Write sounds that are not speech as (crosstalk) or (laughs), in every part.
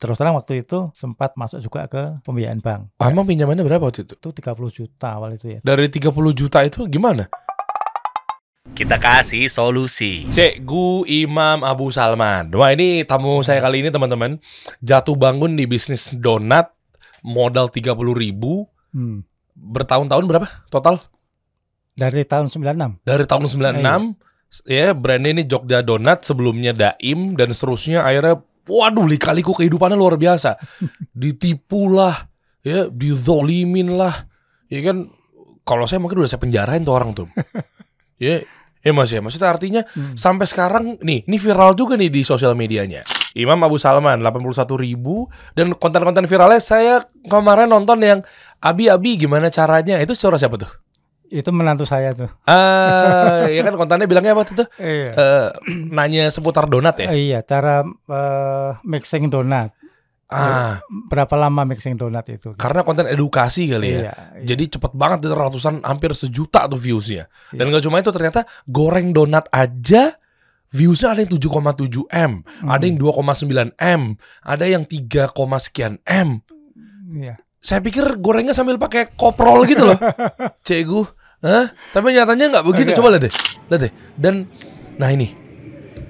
terus terang waktu itu sempat masuk juga ke pembiayaan bank. Emang pinjamannya berapa waktu itu? Itu 30 juta awal itu ya. Dari 30 juta itu gimana? Kita kasih solusi. Cikgu Imam Abu Salman. Wah ini tamu saya kali ini teman-teman. Jatuh bangun di bisnis donat. Modal 30 ribu. Hmm. Bertahun-tahun berapa total? Dari tahun 96. Dari tahun 96. Ya brandnya ini Jogja Donat. Sebelumnya Daim. Dan seterusnya akhirnya. Waduh lika-liku kehidupannya luar biasa. Ditipu lah. Ya dizolimin lah. Ya kan. Kalau saya mungkin udah saya penjarain tuh orang tuh. (laughs) Ya, ya mas ya. Maksudnya artinya Hmm. sampai sekarang nih, ini viral juga nih di sosial medianya. Imam Abu Salman 81 ribu dan konten-konten viralnya saya kemarin nonton yang Abi-abi gimana caranya itu suara siapa tuh? Itu menantu saya tuh. Ah, ya kan kontennya bilangnya apa tuh? Iya. Eh, nanya seputar donat ya. iya, cara eh, mixing donat. Ah, Berapa lama mixing donat itu? karena konten edukasi kali ya. Iya, iya. Jadi cepet banget itu ratusan hampir sejuta tuh viewsnya. Dan Iya. gak cuma itu ternyata goreng donat aja viewsnya ada yang 7,7 m, Hmm. ada yang 2,9 m, ada yang 3, sekian m. Iya. Saya pikir gorengnya sambil pakai koprol gitu loh, (laughs) cegu. Hah? Tapi nyatanya nggak begitu. Coba lihat deh, lihat deh. Dan nah ini,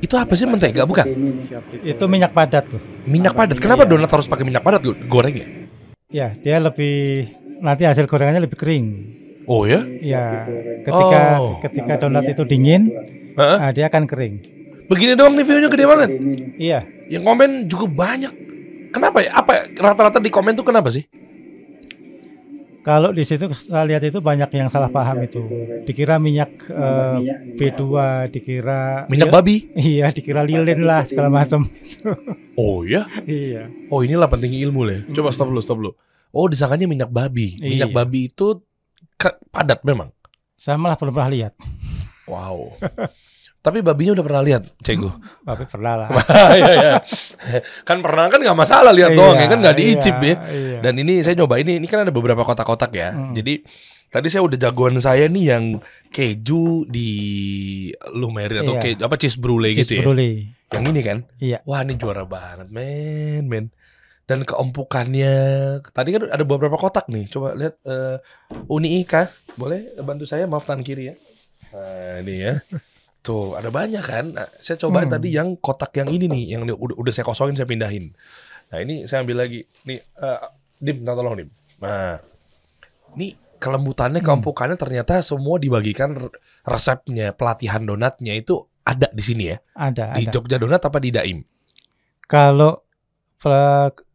itu apa sih mentega bukan? Itu minyak padat tuh. Minyak padat. Kenapa donat harus pakai minyak padat gorengnya? Ya, dia lebih nanti hasil gorengannya lebih kering. Oh ya? Ya, ketika Oh. ketika donat itu dingin, nah, dia akan kering. Begini doang nih view-nya gede banget. Iya. Yang komen juga banyak. Kenapa ya? Apa ya? rata-rata di komen tuh kenapa sih? Kalau di situ saya lihat itu banyak yang salah paham itu. Dikira minyak eh, B2, dikira Minyak Iya, babi. (laughs) Iya, dikira lilin lah segala macam. (laughs) Oh ya? iya. Oh inilah pentingnya ilmu lah. ya. Coba stop dulu, stop dulu. Oh disangkanya minyak babi. Minyak Iya. babi itu padat memang. Saya malah belum pernah lihat. Wow. (laughs) Tapi babinya udah pernah lihat, Cegu. Tapi pernah lah. (laughs) Iya, iya. Kan pernah kan nggak masalah lihat doang ya kan nggak Iya, diicip ya. iya. Dan ini saya nyoba ini, ini kan ada beberapa kotak-kotak ya. Hmm. Jadi tadi saya udah jagoan saya nih yang keju di lumerin atau Iya. keju apa cheese brulee Cheese gitu ya. brulee. Yang ini kan. Iya. Wah ini juara banget men men. Dan keempukannya tadi kan ada beberapa kotak nih. Coba lihat eh, Uni Ika, boleh bantu saya maaf tangan kiri ya. Nah ini ya. Tuh ada banyak kan. Nah, saya coba Hmm. tadi yang kotak yang ini nih, yang udah, udah saya kosongin saya pindahin. Nah ini saya ambil lagi. Nih, eh, dim, minta tolong dim. Nah, ini kelembutannya, keempukannya ternyata semua dibagikan resepnya, pelatihan donatnya itu ada di sini ya. Ada, Di ada. Jogja Donat apa di Daim? Kalau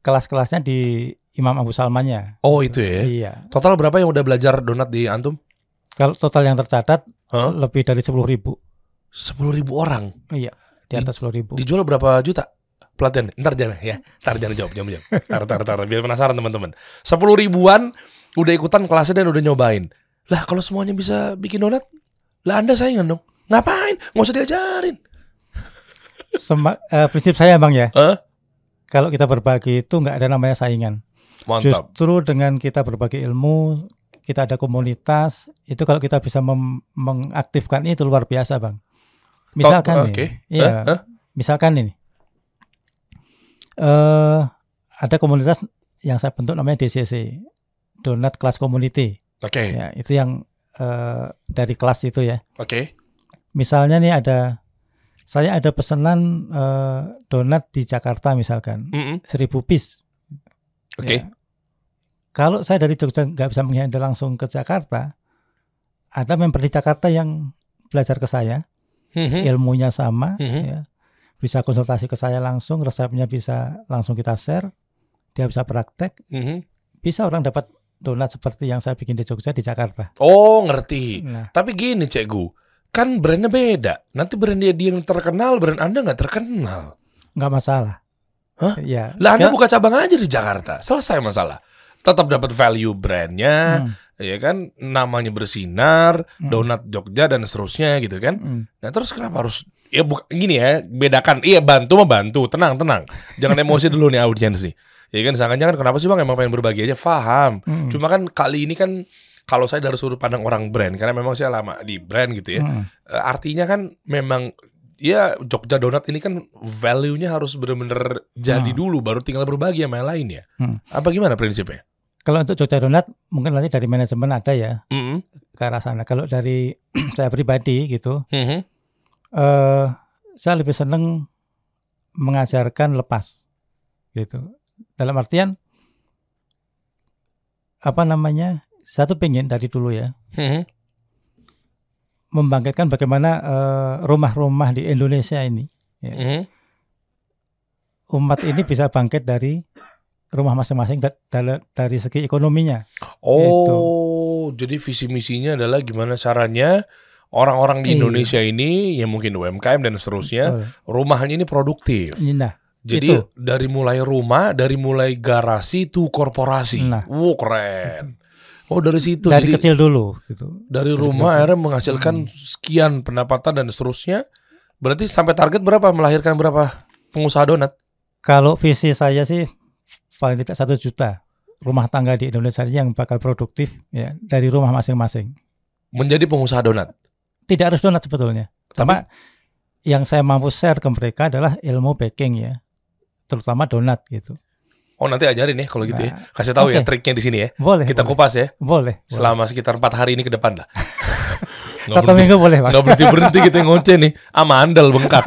kelas-kelasnya di Imam Abu Salmannya. Oh itu ya. Iya. Total berapa yang udah belajar donat di Antum? Kalau total yang tercatat Hah? lebih dari 10.000 ribu. Sepuluh ribu orang. Iya, di atas 10.000 ribu. Dijual berapa juta? Pelatihan. Ntar jangan ya. Ntar jangan jawab, jangan jawab. Ntar, ntar, ntar. Biar penasaran teman-teman. Sepuluh ribuan udah ikutan kelasnya dan udah nyobain. Lah kalau semuanya bisa bikin donat, lah anda saingan dong. Ngapain? Nggak usah diajarin. Sema- eh, prinsip saya bang ya, Hah? kalau kita berbagi itu nggak ada namanya saingan. Mantap. Justru dengan kita berbagi ilmu, kita ada komunitas, itu kalau kita bisa mengaktifkan itu luar biasa bang. Misalkan oke. iya, Hah? Hah? misalkan ini, eh ada komunitas yang saya bentuk namanya DCC, Donat Class Community. Oke. Ya, itu yang eh, dari kelas itu ya. Oke. Misalnya nih ada saya ada pesanan eh, donat di Jakarta misalkan Mm-mm. seribu piece. Oke. Ya. Kalau saya dari Jogja nggak bisa menghandle langsung ke Jakarta, ada member di Jakarta yang belajar ke saya, Mhm. ilmunya sama, Mhm. ya. bisa konsultasi ke saya langsung, resepnya bisa langsung kita share, dia bisa praktek, Mhm. bisa orang dapat donat seperti yang saya bikin di Jogja di Jakarta. Oh ngerti. Nah, Tapi gini cekgu, kan brandnya beda. Nanti brand dia, dia yang terkenal, brand anda nggak terkenal. nggak masalah. Hah? Ya. Lah anda buka cabang aja di Jakarta, selesai masalah. Tetap dapat value brandnya, hmm, ya kan, namanya bersinar, hmm, donat Jogja dan seterusnya gitu kan. hmm. Nah terus kenapa harus ya bukan gini ya, bedakan. Iya bantu mah bantu, tenang tenang, jangan emosi dulu nih audiens nih. Ya kan, jangan-jangan kenapa sih bang emang pengen berbagi aja, paham. Hmm. Cuma kan kali ini kan kalau saya dari sudut pandang orang brand, karena memang saya lama di brand gitu ya. Hmm. Eh, artinya kan memang ya Jogja Donat ini kan value-nya harus bener-bener jadi Hmm. dulu baru tinggal berbagi sama yang lain ya. Hmm. Apa gimana prinsipnya? Kalau untuk Jogja Donat mungkin nanti dari manajemen ada ya Mm-mm. ke arah sana. Kalau dari (clears throat) saya pribadi gitu, Mhm. eh saya lebih seneng mengajarkan lepas gitu. Dalam artian apa namanya? Satu pengen dari dulu ya Mhm. membangkitkan bagaimana eh, rumah-rumah di Indonesia ini Mhm. umat ini bisa bangkit dari rumah masing-masing dari segi ekonominya. Oh, jadi visi misinya adalah gimana caranya orang-orang di Iya. Indonesia ini yang mungkin UMKM dan seterusnya Betul. rumahnya ini produktif. Nah, Jadi Itu. dari mulai rumah, dari mulai garasi tuh korporasi. Nah. Wow, keren. Oh, dari situ. dari Jadi kecil dulu gitu. dari dari rumah kecil. akhirnya menghasilkan sekian pendapatan dan seterusnya. Berarti sampai target berapa? Melahirkan berapa pengusaha donat? Kalau visi saya sih paling tidak satu juta rumah tangga di Indonesia yang bakal produktif ya dari rumah masing-masing. Menjadi pengusaha donat. Tidak harus donat sebetulnya. Cuma yang saya mampu share ke mereka adalah ilmu baking ya, terutama donat gitu. Oh, nanti ajarin ya kalau gitu ya. Nah, Kasih tahu ya oke. triknya di sini ya. Boleh. Kita boleh, kupas ya. boleh. boleh. Selama sekitar empat hari ini ke depan lah. Nggak (laughs) satu berhenti- minggu boleh pak. Nggak berhenti berhenti gitu ngoceh nih. Ama andal bengkak.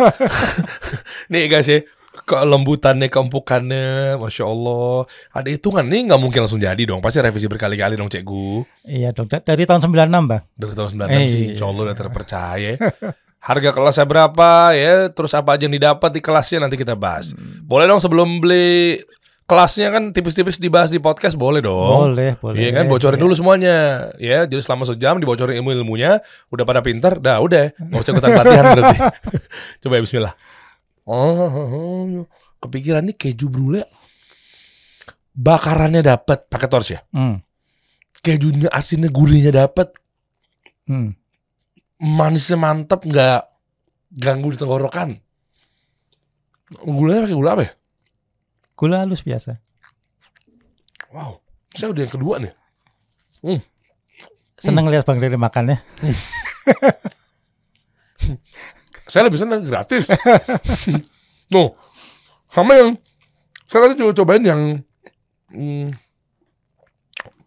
(laughs) nih guys ya. Kelembutannya, keempukannya, masya Allah. Ada hitungan nih nggak mungkin langsung jadi dong. Pasti revisi berkali-kali dong cikgu. Iya dong. Da- Dari tahun 96 bang. Dari tahun 96 Eh, sih, iya. insya Allah udah terpercaya. Harga kelasnya berapa ya? Terus apa aja yang didapat di kelasnya nanti kita bahas. Hmm. Boleh dong sebelum beli kelasnya kan tipis-tipis dibahas di podcast boleh dong. Boleh, boleh. Iya kan bocorin Iya. dulu semuanya ya. Jadi selama sejam dibocorin ilmu-ilmunya, udah pada pinter, dah udah nggak usah ikutan pelatihan berarti. (laughs) Coba ya Bismillah. Oh, kepikiran nih keju brule bakarannya dapat pakai torch ya. Hmm. Kejunya asinnya gurihnya dapat, Hmm. manisnya mantep nggak ganggu di tenggorokan. Gulanya pakai gula apa ya? Gula halus biasa. Wow, saya udah yang kedua nih. Seneng lihat bang Riri makan ya. (laughs) Saya lebih senang gratis. (laughs) no, sama yang saya tadi juga cobain yang hmm,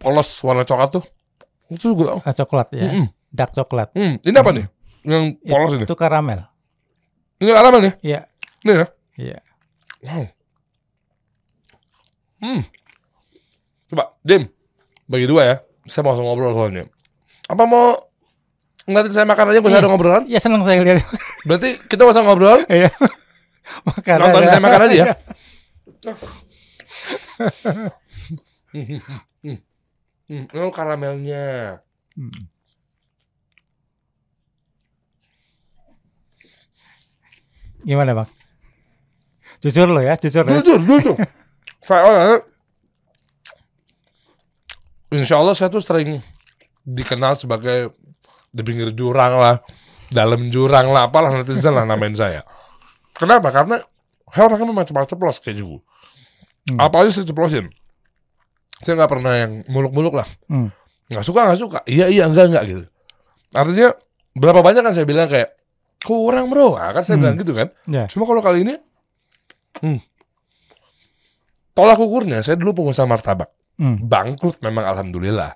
polos warna coklat tuh. Itu juga. Ah, coklat ya. Mm-mm. Dark coklat. Hmm, ini apa nih? Yang polos ini. Itu karamel. Ini karamel nih. Iya. Ini ya. Iya. Wow. Hmm. Coba, Dim. Bagi dua ya. Saya mau ngobrol soalnya. Apa mau ngeliatin saya makan aja gue ada ngobrolan? Ya seneng saya lihat. Berarti kita gak usah ngobrol. Iya. (laughs) makan. Nonton aja. saya makan aja ya. Hmm, (laughs) ini karamelnya. Hmm. Gimana bang? Jujur lo ya, jujur ya. Jujur, jujur. (laughs) saya orangnya, Insya Allah saya tuh sering dikenal sebagai di pinggir jurang lah, dalam jurang lah, apalah netizen lah namain saya. Kenapa? Karena saya orangnya memang ceplos-ceplos kayak juga. Hmm. Apa aja saya ceplosin. Saya nggak pernah yang muluk-muluk lah. Hmm. Nggak suka, nggak suka. Iya, iya, enggak, enggak gitu. Artinya, berapa banyak kan saya bilang kayak, kurang bro. Nah, kan saya Hmm. bilang gitu kan. Ya. Cuma kalau kali ini, hmm, tolak ukurnya, saya dulu pengusaha martabak. Hmm. Bangkrut memang alhamdulillah.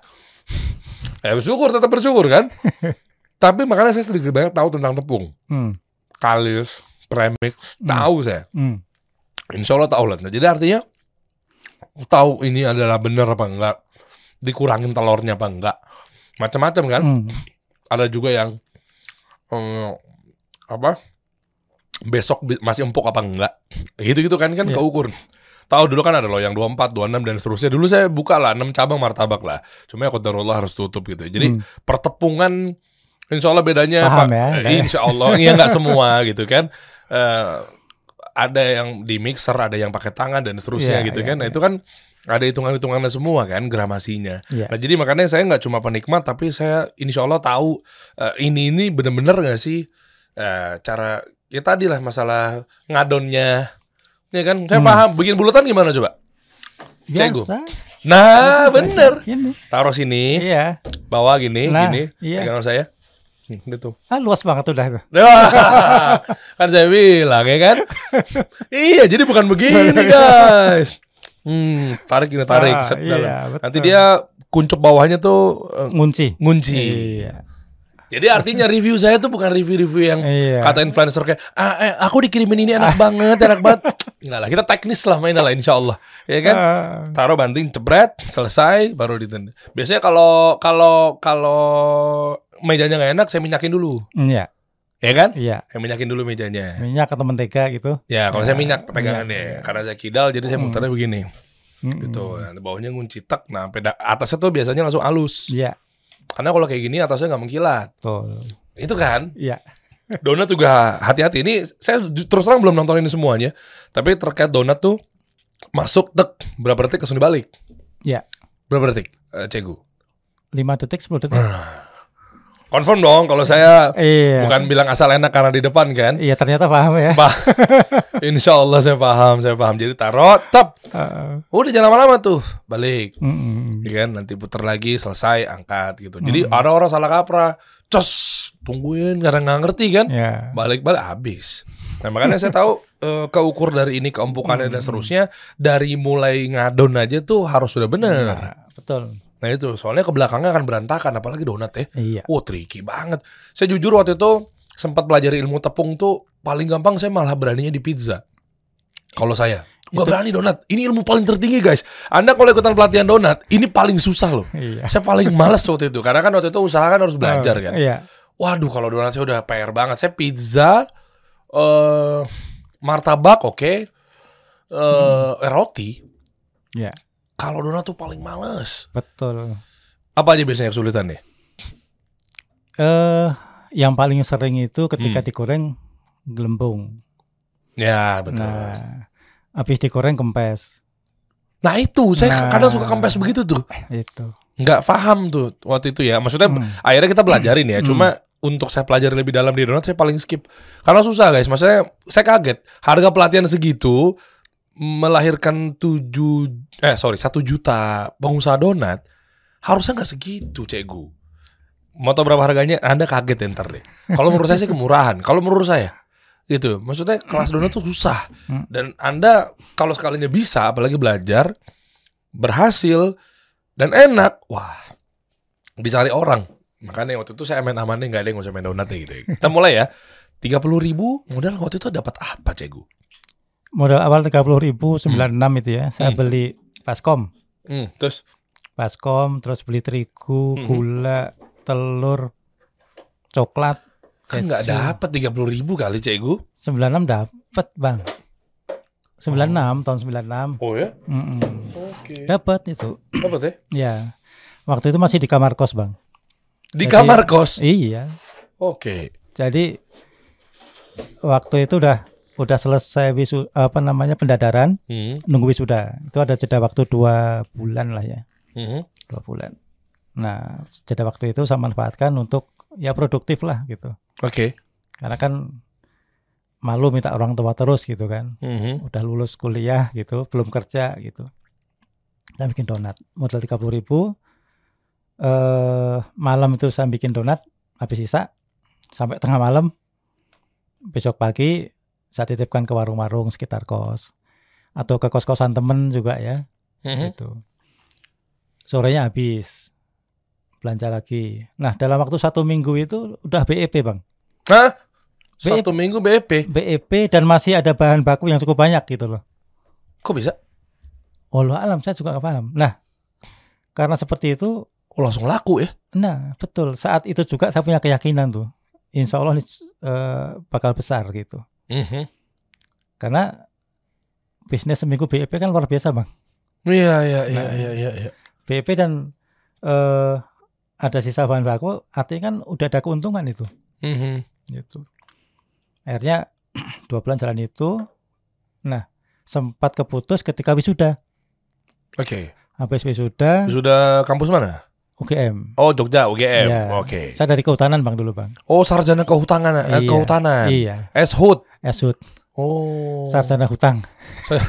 Ya bersyukur, tetap bersyukur kan. (laughs) Tapi makanya saya sedikit banyak tahu tentang tepung. Hmm. Kalis, premix, Hmm. tahu saya. Hmm. Insya Allah tahu lah. Nah, jadi artinya, tahu ini adalah benar apa enggak. Dikurangin telurnya apa enggak. Macam-macam kan. Hmm. Ada juga yang, eh, apa, besok masih empuk apa enggak. Gitu-gitu kan, kan Iya. keukur. Tahu dulu kan ada loh yang 24, 26 dan seterusnya. Dulu saya buka lah 6 cabang martabak lah. Cuma ya qadarullah harus tutup gitu. Jadi Hmm. pertepungan insya Allah bedanya Paham Pak. ya, Eh, ya. Insya Allah iya nggak semua gitu kan. Eh, ada yang di mixer, ada yang pakai tangan dan seterusnya Iya, gitu iya, kan. Nah iya. itu kan ada hitungan-hitungannya semua kan gramasinya. Iya. Nah jadi makanya saya nggak cuma penikmat tapi saya insya Allah tahu eh, ini ini bener-bener nggak sih eh, cara ya tadi lah masalah ngadonnya. Ya kan, saya Hmm. paham. Bikin bulutan gimana coba? Cegu. Biasa. Nah, bener. Ini. Taruh sini, Iya. bawa gini, Nah, gini, iya. pegangan saya. Hmm, gitu. Ah luas banget udah. (laughs) kan saya bilang ya kan. iya, jadi bukan begini (laughs) guys. Hmm, tarik ini tarik. Ah, set iya, dalam. betul. Nanti dia kuncup bawahnya tuh eh, Ngunci. ngunci. Iya. Jadi artinya review saya tuh bukan review-review yang Iya. kata influencer kayak ah, eh, aku dikirimin ini enak banget, enak banget. Enggak lah, kita teknis lah mainnya lah insya Allah. Ya kan? Ah, Taruh banting, jebret, selesai, baru ditenda. Biasanya kalau kalau kalau mejanya nggak enak, saya minyakin dulu, Iya. ya kan? Iya. Saya minyakin dulu mejanya. Minyak atau mentega gitu. Ya, kalau Ya, saya minyak pegangannya, minyak. karena saya kidal, jadi saya muternya begini, Mm-mm. gitu. Nah, bawahnya ngunci tek, nah peda atasnya tuh biasanya langsung halus. Iya. Karena kalau kayak gini atasnya nggak mengkilat, Betul. itu kan? Iya. Donat juga hati-hati. Ini saya terus terang belum nonton ini semuanya, tapi terkait donat tuh masuk tek berapa detik langsung dibalik. Iya. Berapa detik, eh, Cegu? 5 detik 10 detik. Confirm dong kalau saya Iya. bukan bilang asal enak karena di depan kan. Iya ternyata paham ya. Pak, (laughs) insya Allah saya paham, saya paham. Jadi taruh, tap, Ah, udah jangan lama-lama tuh, balik. mm-mm. Ya kan, nanti puter lagi, selesai, angkat gitu. Jadi ada orang salah kaprah, cos, tungguin karena nggak ngerti kan. Ya. Balik-balik habis. Nah makanya saya tahu eh, keukur dari ini keempukannya dan seterusnya dari mulai ngadon aja tuh harus sudah bener. Nah, betul. Nah itu soalnya ke belakangnya akan berantakan apalagi donat ya. Iya. Wah tricky banget. Saya jujur waktu itu sempat pelajari ilmu tepung tuh paling gampang saya malah beraninya di pizza. Kalau saya nggak berani donat. Ini ilmu paling tertinggi guys. Anda kalau ikutan pelatihan donat ini paling susah loh. Iya. Saya paling males waktu itu karena kan waktu itu usaha kan harus belajar kan. Iya. Waduh kalau donat saya udah PR banget. Saya pizza, eh martabak oke, eh roti. Iya. Kalau donat tuh paling males. Betul. Apa aja biasanya kesulitan nih? Eh yang paling sering itu ketika Hmm. digoreng gelembung. Ya betul. Nah, Nah, habis digoreng kempes. itu saya Nah. kadang suka kempes begitu tuh. Itu. Nggak paham tuh waktu itu ya. Maksudnya Hmm. akhirnya kita belajarin ya. Hmm. Cuma untuk saya pelajari lebih dalam di donat saya paling skip. Karena susah guys. Maksudnya saya kaget. Harga pelatihan segitu melahirkan 7 eh sorry 1 juta pengusaha donat harusnya nggak segitu cegu. Mau tau berapa harganya? Anda kaget ya ntar deh. Kalau menurut saya sih kemurahan. Kalau menurut saya gitu. Maksudnya kelas donat tuh susah. Hmm. Dan Anda kalau sekalinya bisa apalagi belajar berhasil dan enak, wah dicari orang. Makanya waktu itu saya main amannya nggak ada yang mau main donatnya gitu. Kita mulai ya. 30 ribu modal waktu itu dapat apa cegu? Modal awal 30.096 itu ya. Saya Hmm. beli baskom. Hmm, terus Baskom, terus beli terigu, Mhm. gula, telur, coklat. kan nggak dapat 30 ribu kali cegu. 96 dapat, Bang. 96 tahun 96. Oh ya? Mm-mm. Oke. Dapat itu. Dapat ya? Ya. Waktu itu masih di kamar kos, Bang. Di Jadi- kamar kos. Iya. Oke. Jadi waktu itu udah udah selesai wisu apa namanya pendadaran, Hmm. nunggu wisuda. Itu ada jeda waktu dua bulan lah ya, Hmm. dua bulan. Nah, jeda waktu itu saya manfaatkan untuk ya produktif lah gitu. Oke. Karena kan malu minta orang tua terus gitu kan. Hmm. Udah lulus kuliah gitu, belum kerja gitu. Saya bikin donat, modal 30.000 ribu. Eh malam itu saya bikin donat, habis sisa sampai tengah malam. Besok pagi saya titipkan ke warung-warung sekitar kos atau ke kos-kosan temen juga ya, Hmm. gitu. Sorenya habis belanja lagi. Nah dalam waktu satu minggu itu udah BEP bang, Hah? Satu minggu BP. BEP dan masih ada bahan baku yang cukup banyak gitu loh. Kok bisa? Allah alam saya juga nggak paham. Nah karena seperti itu, Oh, langsung laku ya? nah betul saat itu juga saya punya keyakinan tuh, Insya Allah ini eh, bakal besar gitu. Mhm. Karena bisnis seminggu BEP kan luar biasa bang. Iya, iya, iya, Nah. iya, iya, iya. BEP dan eh, ada sisa bahan baku, artinya kan udah ada keuntungan itu. Mhm. Gitu. Akhirnya (clears throat) dua bulan jalan itu, nah sempat keputus ketika wisuda. Oke. Habis wisuda Sudah kampus mana? UGM. Oh, Jogja, UGM. Iya. Oke. Saya dari kehutanan bang dulu bang. Oh, sarjana kehutanan, eh, Iya. kehutanan. Iya. Eshut. Esut, Oh. sarjana hutang. (laughs)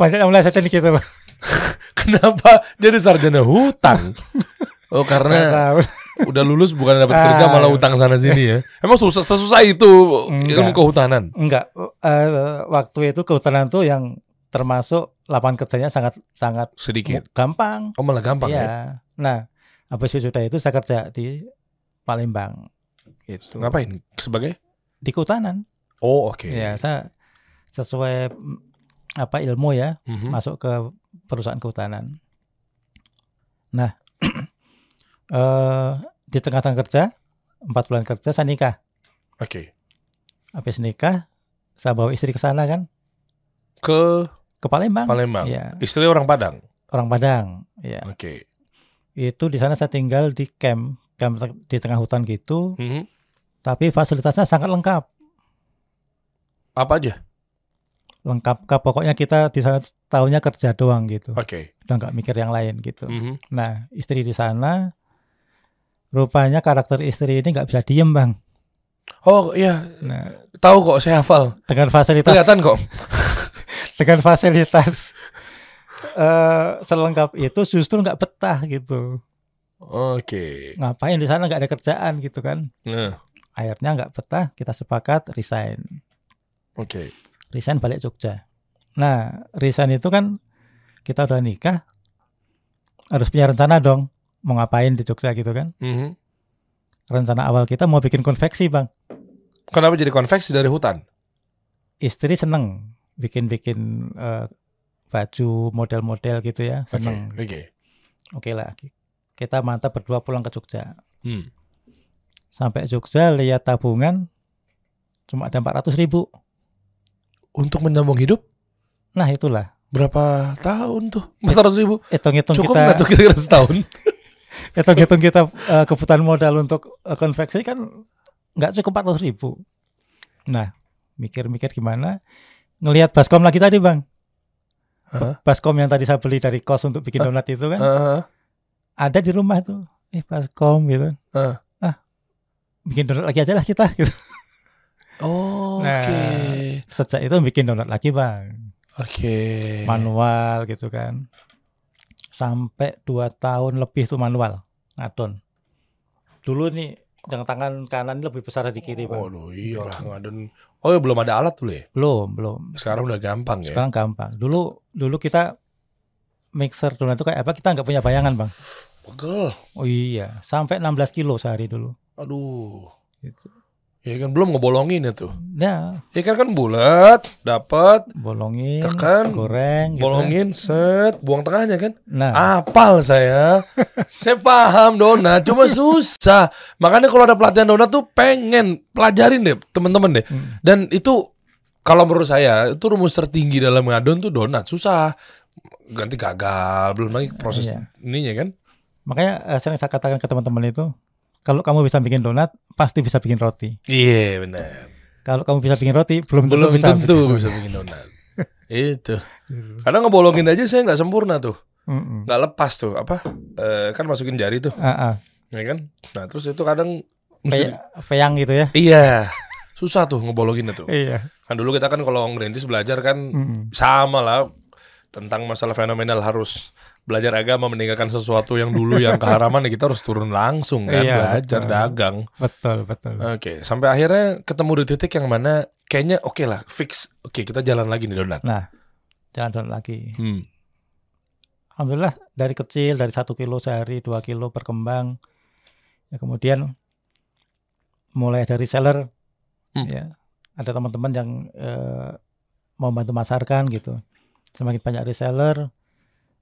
Banyak yang melesetin bang. Kenapa jadi sarjana hutang? Oh, karena Udah lulus bukan dapat Ah. kerja malah utang sana sini ya. Emang susah sesusah itu ilmu kehutanan. Enggak, eh, waktu itu kehutanan tuh yang termasuk lapangan kerjanya sangat sangat Sedikit. gampang. Oh malah gampang ya. Iya. Nah, habis wisuda itu saya kerja di Palembang. Gitu. Ngapain? Sebagai? Di kehutanan. Oh oke. Ya, saya sesuai mm, apa ilmu ya, Mhm. masuk ke perusahaan kehutanan. Nah, (clears throat) eh di tengah-tengah kerja, empat bulan kerja saya nikah. Oke. Habis nikah, saya bawa istri ke sana kan, Ke ke Palembang. Palembang. Iya, Istri orang Padang. orang Padang. Ya, Oke. itu di sana saya tinggal di camp, camp di tengah hutan gitu, Mhm. Tapi fasilitasnya sangat lengkap. Apa aja? Lengkap, pokoknya kita di sana tahunya kerja doang gitu, Oke. udah nggak mikir yang lain gitu. Mhm. Nah, istri di sana, rupanya karakter istri ini nggak bisa diem bang. Oh iya, Nah, tahu kok saya hafal. dengan fasilitas Kelihatan kok. (laughs) dengan fasilitas eh selengkap itu justru nggak betah gitu. Oke. Ngapain di sana nggak ada kerjaan gitu kan? Nah, Akhirnya nggak betah, kita sepakat resign. oke. Resign balik Jogja. Nah, resign itu kan kita udah nikah, harus punya rencana dong mau ngapain di Jogja gitu kan? Mhm. Rencana awal kita mau bikin konveksi bang. Kenapa jadi konveksi dari hutan? Istri seneng bikin-bikin eh, baju model-model gitu ya, Oke. seneng. Oke. Oke lah, kita mantap berdua pulang ke Jogja. Hmm. Sampai Jogja lihat tabungan cuma ada 400 ribu. Untuk menyambung hidup Nah itulah, berapa tahun tuh? 400 ribu. hitung-hitung Cukup kita, tuh kira-kira setahun? (laughs) hitung-hitung kita eh, kebutuhan modal untuk eh, konveksi kan nggak cukup 400 ribu. Nah, mikir-mikir gimana? Ngelihat baskom lagi tadi bang, Hah? baskom yang tadi saya beli dari kos untuk bikin donat itu kan, Ah, ada di rumah tuh. Eh baskom gitu. Ah, bikin donat lagi aja lah kita. (laughs) Gitu. Oke. Nah. Sejak itu bikin donat lagi bang. Oke. manual gitu kan sampai dua tahun lebih tuh manual ngadon dulu nih yang tangan kanan lebih besar dari kiri bang Waduh, iyalah ngadon. Oh, ya belum ada alat dulu ya? belum belum Sekarang udah gampang ya. sekarang gampang dulu dulu kita mixer donat itu kayak apa kita nggak punya bayangan bang Pegel. oh iya sampai 16 kilo sehari dulu Aduh. gitu. Ya kan belum ngebolongin ya tuh. ya Ya kan kan bulat, dapat, bolongin Tekan, goreng gitu. bolongin, set, buang tengahnya kan. nah Apal saya. (laughs) saya paham donat, cuma (laughs) susah. Makanya kalau ada pelatihan donat tuh pengen pelajarin deh teman-teman deh. mm, Dan itu kalau menurut saya itu rumus tertinggi dalam ngadon tuh donat susah. Ganti gagal, belum lagi proses Iya. ininya kan. Makanya eh, sering saya katakan ke teman-teman itu kalau kamu bisa bikin donat pasti bisa bikin roti Iya benar. kalau kamu bisa bikin roti belum tentu Belum bisa tentu bikin bisa bikin donat. (laughs) itu. Kadang ngebolongin aja saya nggak sempurna tuh, Mm-mm. nggak lepas tuh apa? Eh, kan masukin jari tuh, Ah, ah. ya kan? Nah terus itu kadang Pe- peyang gitu ya iya susah tuh ngebologinnya tuh. iya Kan dulu kita kan kalau ngerintis belajar kan Mm-mm. sama lah tentang masalah fenomenal harus belajar agama meninggalkan sesuatu yang dulu yang keharaman ya kita harus turun langsung kan Iya, belajar betul. dagang. betul betul Oke, sampai akhirnya ketemu di titik yang mana kayaknya oke lah, fix. Oke, kita jalan lagi nih donat. jalan donat lagi Hmm. alhamdulillah dari kecil dari satu kilo sehari dua kilo berkembang ya kemudian mulai dari seller Hmm. ya ada teman-teman yang eh, mau bantu masarkan gitu semakin banyak reseller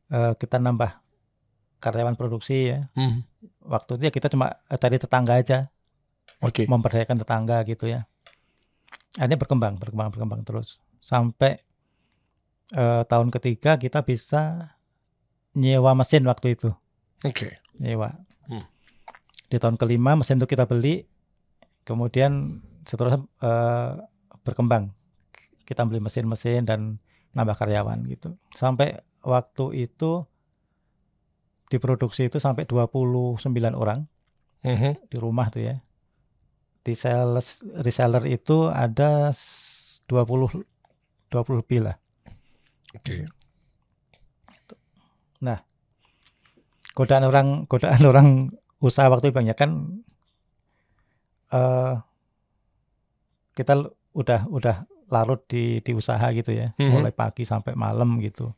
eh, kita nambah karyawan produksi ya Hmm. waktu itu ya kita cuma eh, cari tetangga aja Oke. memperdayakan tetangga gitu ya. Akhirnya berkembang, berkembang, berkembang terus sampai eh, tahun ketiga kita bisa nyewa mesin waktu itu, Oke. nyewa. Hmm. Di tahun kelima mesin itu kita beli, kemudian seterusnya eh, berkembang. Kita beli mesin-mesin dan nambah karyawan gitu. Sampai waktu itu diproduksi itu sampai 29 orang Mhm. di rumah tuh ya. Di sales reseller itu ada s- 20 20 lebih lah. Oke. Godaan orang godaan (laughs) orang usaha waktu banyak kan eh kita udah udah larut di di usaha gitu ya, Mhm. mulai pagi sampai malam gitu.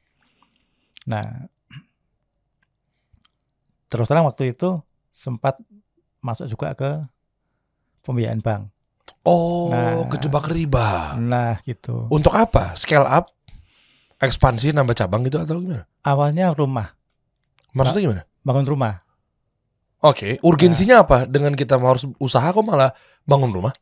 Nah, terus terang waktu itu sempat masuk juga ke pembiayaan bank. Oh, Nah. kejebak riba. Nah, gitu. Untuk apa? Scale up? Ekspansi nambah cabang gitu atau gimana? Awalnya rumah, Maksudnya gimana? bangun rumah. Oke, urgensinya Nah. apa dengan kita mau harus usaha kok malah bangun rumah?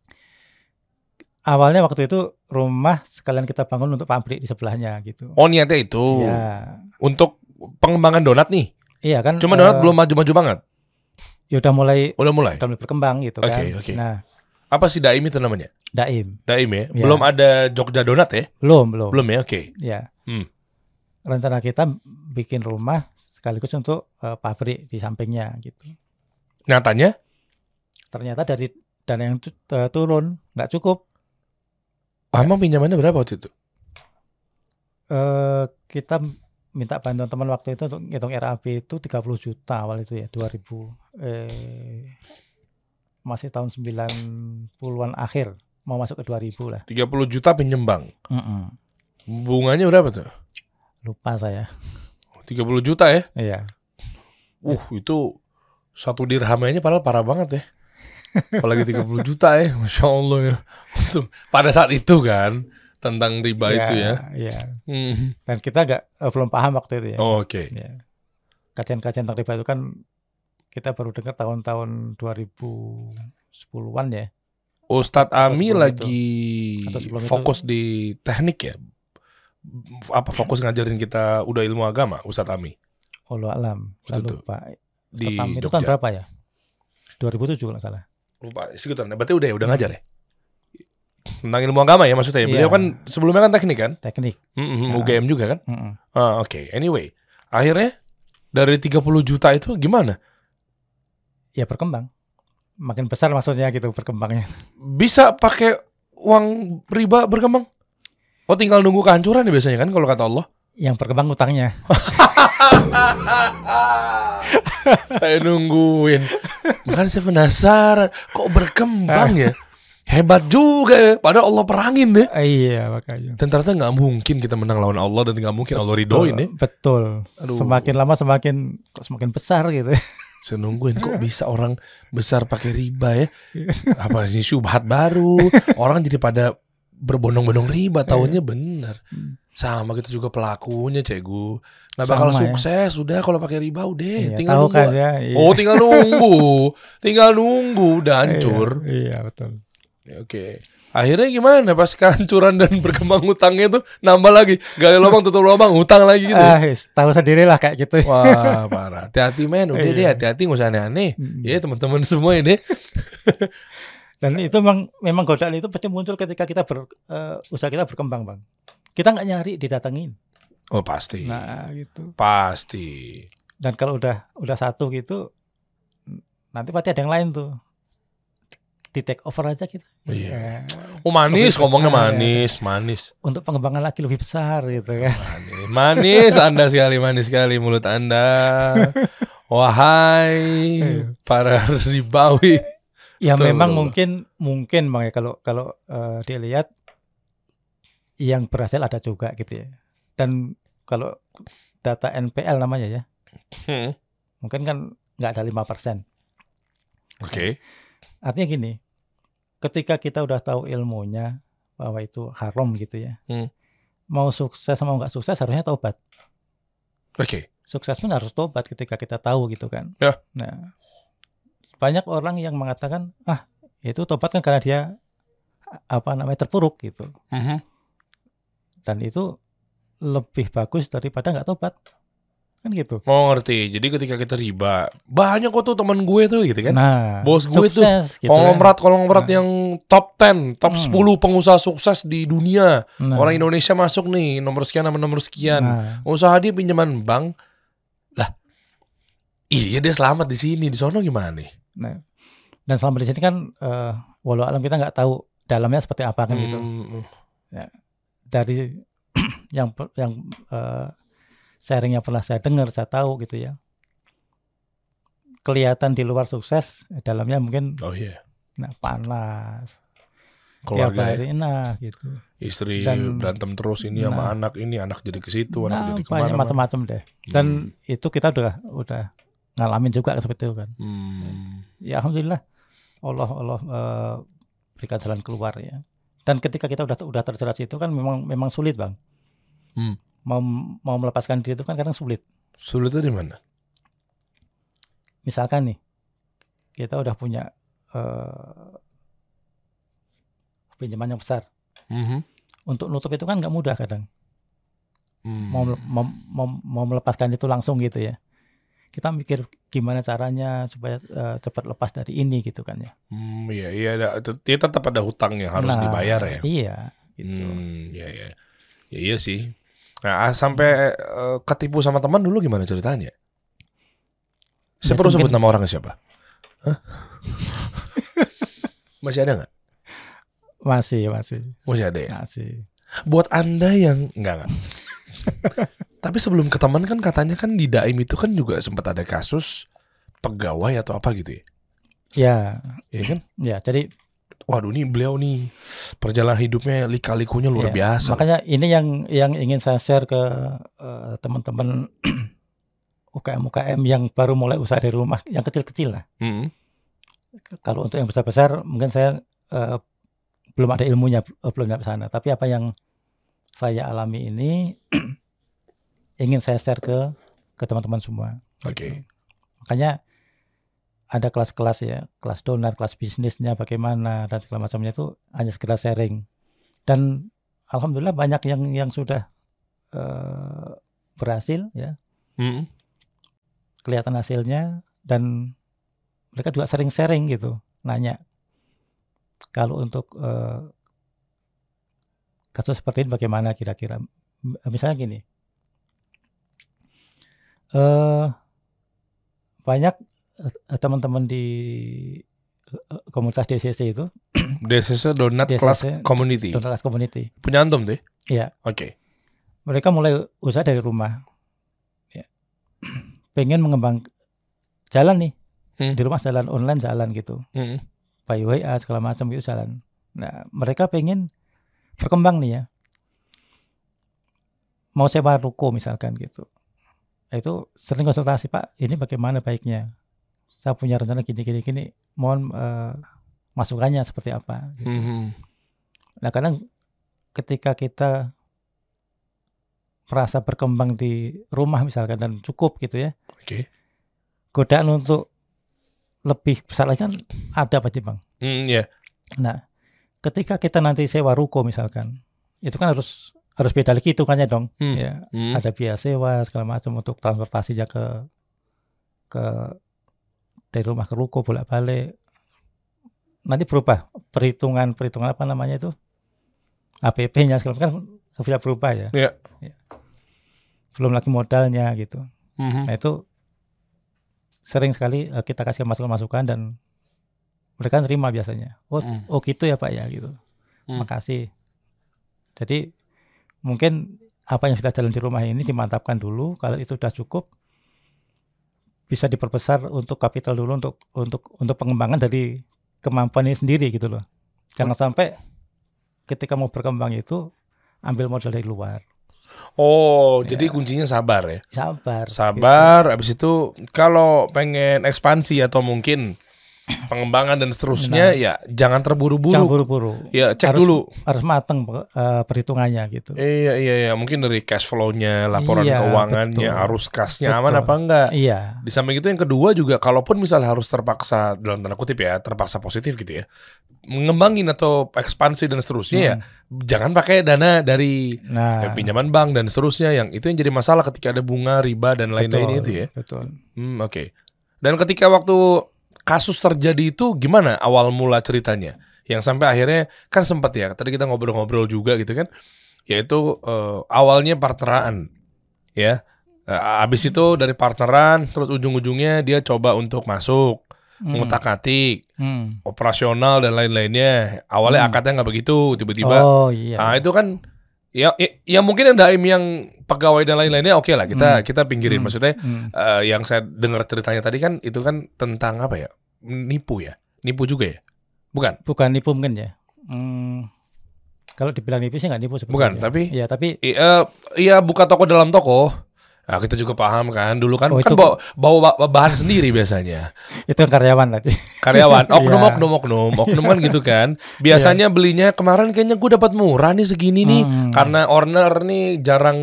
Awalnya waktu itu rumah sekalian kita bangun untuk pabrik di sebelahnya gitu. Oh, niatnya itu. Ya, Untuk pengembangan donat nih. iya kan. Cuma donat belum maju-maju banget. Ya udah mulai Udah mulai. udah mulai berkembang gitu kan. Oke, oke. Nah, Apa sih Daim itu namanya? Daim Daim ya? Ya. Belum ada Jogja Donat ya? belum belum. Belum ya? Oke. Ya. Hmm. Rencana kita bikin rumah sekaligus untuk eh, pabrik di sampingnya gitu. Nyatanya? Ternyata dari dana yang eh, turun nggak cukup. Emang pinjamannya berapa waktu itu? Eh kita minta bantuan teman waktu itu untuk ngitung RAB itu 30 juta awal itu ya 2000 eh masih tahun 90-an akhir mau masuk ke 2000 lah. 30 juta pinjem bank. Mm-mm. Bunganya berapa tuh? Lupa saya. 30 juta ya? Iya. Uh, itu satu dirham aja padahal parah banget ya. Apalagi 30 juta ya, Masya Allah ya. Tuh, pada saat itu kan, tentang riba itu ya. Iya. Hmm. Dan kita nggak eh, belum paham waktu itu ya. Oh, Oke. Ya. Kajian-kajian tentang riba itu kan kita baru dengar tahun-tahun 2010-an ya. Ustadz Ami lagi itu. fokus di teknik ya. Apa fokus ngajarin kita udah ilmu agama, Ustadz Ami Allah alam. Tuh. Pak di itu tahun berapa ya? 2007 kalau salah. Lupa, sekitar. Berarti udah ya, udah ngajar ya. Tentang ilmu agama ya maksudnya. ya? Beliau Iya. kan sebelumnya kan teknik kan? Teknik. Mm-mm, Nah. UGM juga kan? Mm-mm. Ah, Oke, anyway. Akhirnya dari 30 juta itu gimana? Ya berkembang. Makin besar maksudnya gitu berkembangnya. Bisa pakai uang riba berkembang? Oh tinggal nunggu kehancuran ya biasanya kan kalau kata Allah. Yang berkembang utangnya. (laughs) saya nungguin. Makanya saya penasaran, kok berkembang ya? Hebat juga ya. Padahal Allah perangin deh. Ah, iya makanya. Dan ternyata nggak mungkin kita menang lawan Allah dan nggak mungkin Allah ridoin ya. Betul. Aduh. Semakin lama semakin kok semakin besar gitu. Saya nungguin kok bisa orang besar pakai riba ya. (laughs) Apa sih syubhat baru. Orang jadi pada berbondong-bondong riba. Tahunya bener. Sama kita juga pelakunya cegu. Nggak bakal Sama ya. sukses. Udah kalau pakai riba udah. Iya, tinggal nunggu. kan ya. Iya. Oh tinggal nunggu. (laughs) tinggal nunggu. Udah hancur. Iya, iya betul. Ya, Oke. Akhirnya gimana pas kehancuran dan (laughs) berkembang utangnya itu nambah lagi. Gali lubang tutup lubang utang lagi gitu. ya? Ah, tahu sendiri lah kayak gitu. Wah parah. Hati-hati men. Udah Iya. deh hati-hati nggak usah aneh-aneh. Mm. Ya teman-teman semua ini. (laughs) Dan itu memang memang godaan itu pasti muncul ketika kita ber, eh, usaha kita berkembang, Bang. Kita nggak nyari didatengin. Oh pasti. Nah, gitu. Pasti. Dan kalau udah udah satu gitu nanti pasti ada yang lain tuh. Di take over aja kita. Iya. Ya, Oh manis Lebih ngomongnya besar, ya. manis, manis. untuk pengembangan lagi lebih besar gitu kan. Manis, manis Anda sekali, manis sekali mulut Anda. (laughs) Wahai para ribawi. Ya memang Astagfirullah. mungkin mungkin Bang ya kalau kalau eh, dilihat yang berhasil ada juga gitu ya. Dan kalau data NPL namanya ya, Hmm, mungkin kan nggak ada 5%. Oke. Artinya gini, ketika kita udah tahu ilmunya bahwa itu haram gitu ya. Hmm. Mau sukses mau nggak sukses harusnya taubat. Oke. Sukses pun harus tobat ketika kita tahu gitu kan. Ya. Nah, banyak orang yang mengatakan, ah itu tobat kan karena dia apa namanya terpuruk gitu. Mhm. Dan itu lebih bagus daripada nggak tobat. Kan gitu. Mau ngerti. Jadi ketika kita riba, banyak kok tuh teman gue tuh gitu kan. Nah, Bos gue tuh sukses gitu kan. konglomerat konglomerat Nah. yang top 10, top Hmm. 10 pengusaha sukses di dunia. Nah, Orang Indonesia masuk nih nomor sekian sama nomor sekian. nah, Usaha dia pinjaman bank. Lah. Iya dia selamat di sini, di sono gimana nih? Nah. Dan selama di sini kan eh walau alam kita nggak tahu dalamnya seperti apa kan gitu. Hmm, Dari (clears throat) yang yang eh sharing yang pernah saya dengar, saya tahu gitu ya. kelihatan di luar sukses, dalamnya mungkin Oh iya. nah, panas. Tiap Keluarga ya. hari nah gitu. istri Dan- berantem terus ini sama Nah. anak ini anak jadi ke situ anak Nah, jadi banyak ke mana macam-macam deh. Dan itu kita udah udah ngalamin juga seperti itu kan. Hmm. Ya alhamdulillah Allah Allah eh, berikan jalan keluar ya. Dan ketika kita udah udah terjerat itu kan memang memang sulit, Bang. Hmm. Mau mau melepaskan diri itu kan kadang sulit. Sulitnya di mana? Misalkan nih kita udah punya eh, pinjaman yang besar. Mhm. Untuk nutup itu kan nggak mudah kadang. Hmm. Mau, mau mau mau melepaskan itu langsung gitu ya. Kita mikir gimana caranya supaya eh, cepat lepas dari ini gitu kan ya. Hmm, iya iya dia tetap ada hutang yang harus Nah, dibayar ya. Iya, gitu. Hmm, iya iya. Ya, iya sih. Nah, ah, sampai eh, ketipu sama teman dulu gimana ceritanya? Saya Ya, perlu sebut nama orangnya siapa? Hah? (laughs) Masih ada nggak? Masih, masih, Masih ada ya. masih. Buat anda yang enggak enggak. (laughs) Tapi sebelum ke teman kan katanya kan di Daim itu kan juga sempat ada kasus pegawai atau apa gitu ya. Ya, Iya kan? ya. Jadi Waduh nih beliau nih perjalanan hidupnya lika-likunya luar ya, biasa. Makanya ini yang yang ingin saya share ke eh, teman-teman (clears throat) UKM-UKM yang baru mulai usaha dari rumah, yang kecil-kecil lah. Hmm. Kalau untuk yang besar-besar, mungkin saya eh, belum ada ilmunya, belum sampai sana. Tapi apa yang saya alami ini (clears throat) ingin saya share ke ke teman-teman semua. Oke. Makanya ada kelas-kelas ya, kelas donat, kelas bisnisnya bagaimana dan segala macamnya itu hanya sekedar sharing. Dan alhamdulillah banyak yang yang sudah eh, berhasil ya, Hmm. kelihatan hasilnya dan mereka juga sering sharing gitu, nanya kalau untuk eh, kasus seperti ini bagaimana kira-kira? Misalnya gini, eh banyak eh, teman-teman di eh, komunitas DCC itu, DCC Donat DCC, Class Community. komunitas community, Punya antum tuh? Iya. Oke. mereka mulai usaha dari rumah, ya. (clears throat) pengen mengembang jalan nih Hmm. di rumah jalan online jalan gitu, Hmm. by WA segala macam gitu jalan. Nah mereka pengen berkembang nih ya, mau sewa ruko misalkan gitu. Itu sering konsultasi Pak, ini bagaimana baiknya? Saya punya rencana gini gini gini, mohon eh, masukannya seperti apa? Gitu. Hmm. Nah kadang ketika kita merasa berkembang di rumah misalkan dan cukup gitu ya, Oke. godaan untuk lebih besar lagi kan ada pasti bang. Hmm, ya. Nah ketika kita nanti sewa ruko misalkan, itu kan harus harus beda lagi hitungannya dong. Hmm. Ya Hmm. ada biaya sewa segala macam untuk transportasinya ke ke dari rumah ke ruko bolak balik. Nanti berubah perhitungan perhitungan apa namanya itu APP-nya segala macam kan bisa berubah ya. Iya. Belum lagi modalnya gitu. Hmm. Nah itu sering sekali eh, kita kasih masukan-masukan dan mereka terima biasanya. Oh, Hmm. oh gitu ya Pak ya gitu. Hmm. Makasih. Jadi mungkin apa yang sudah jalan di rumah ini dimantapkan dulu. Kalau itu sudah cukup, bisa diperbesar untuk kapital dulu untuk untuk untuk pengembangan dari kemampuan ini sendiri gitu loh. Jangan sampai ketika mau berkembang itu ambil modal dari luar. Oh, Ya. jadi kuncinya sabar ya. Sabar. Sabar, habis itu kalau pengen ekspansi atau mungkin pengembangan dan seterusnya Nah. ya jangan terburu-buru. Jangan buru-buru. Ya, cek Harus- dulu. Harus mateng eh, perhitungannya gitu. Iya, iya, iya. Mungkin dari cash flow-nya, laporan Iya, keuangannya, betul. arus kasnya aman Betul. apa enggak. Iya. Di samping itu yang kedua juga kalaupun misalnya harus terpaksa dalam tanda kutip ya, terpaksa positif gitu ya. Mengembangin atau ekspansi dan seterusnya ya, Hmm. jangan pakai dana dari Nah, eh, pinjaman bank dan seterusnya yang itu yang jadi masalah ketika ada bunga, riba dan lain-lain itu ya. Betul. Hmm, oke. Dan ketika waktu kasus terjadi itu gimana awal mula ceritanya? Yang sampai akhirnya kan sempat ya, tadi kita ngobrol-ngobrol juga gitu kan. Yaitu eh, awalnya partneran. Ya. Eh, abis itu dari partneran terus ujung-ujungnya dia coba untuk masuk, Hmm. mengutak-atik, Hmm. operasional dan lain-lainnya. Awalnya Hmm. akadnya nggak begitu, tiba-tiba Oh iya. Nah itu kan Ya, ya, ya mungkin yang daim yang pegawai dan lain-lainnya oke lah kita Hmm. kita pinggirin. Hmm. Maksudnya Hmm. eh, yang saya dengar ceritanya tadi kan itu kan tentang apa ya? Nipu ya, nipu juga ya? Bukan? Bukan nipu mungkin ya. Hmm, kalau dibilang nipu sih nggak nipu sebetulnya. Bukan, tapi- Iya, tapi Iya, iya buka toko dalam toko. Nah, kita juga paham kan dulu kan Oh, kan itu- bawa, bawa ba- bahan sendiri biasanya. (laughs) itu karyawan tadi. Karyawan, (laughs) oknum Iya. oknum oknum, (laughs) oknum kan gitu kan. Biasanya belinya kemarin kayaknya gue dapat murah nih segini nih Hmm. karena owner nih jarang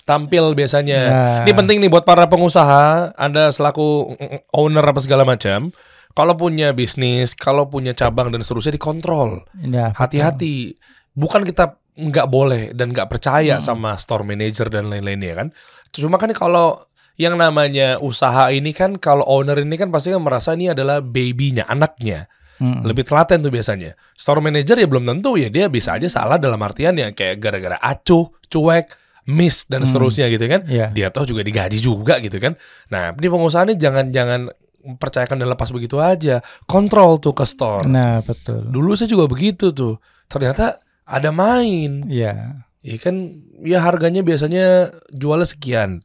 tampil biasanya. Nah. Ini penting nih buat para pengusaha, Anda selaku owner apa segala macam. Kalau punya bisnis, kalau punya cabang dan seterusnya dikontrol. Ya, Hati-hati. Bukan kita nggak boleh dan nggak percaya Hmm. sama store manager dan lain-lainnya kan. Cuma kan kalau yang namanya usaha ini kan kalau owner ini kan pasti kan merasa ini adalah babynya, anaknya. Hmm. Lebih telaten tuh biasanya. Store manager ya belum tentu ya dia bisa aja salah dalam artian ya kayak gara-gara acuh, cuek, miss dan Hmm. seterusnya gitu kan. Iya. Dia tahu juga digaji juga gitu kan. Nah, ini pengusaha ini jangan-jangan percayakan dan lepas begitu aja. Kontrol tuh ke store. Nah, betul. Dulu saya juga begitu tuh. Ternyata ada main. Iya. Ya kan ya harganya biasanya jualnya sekian.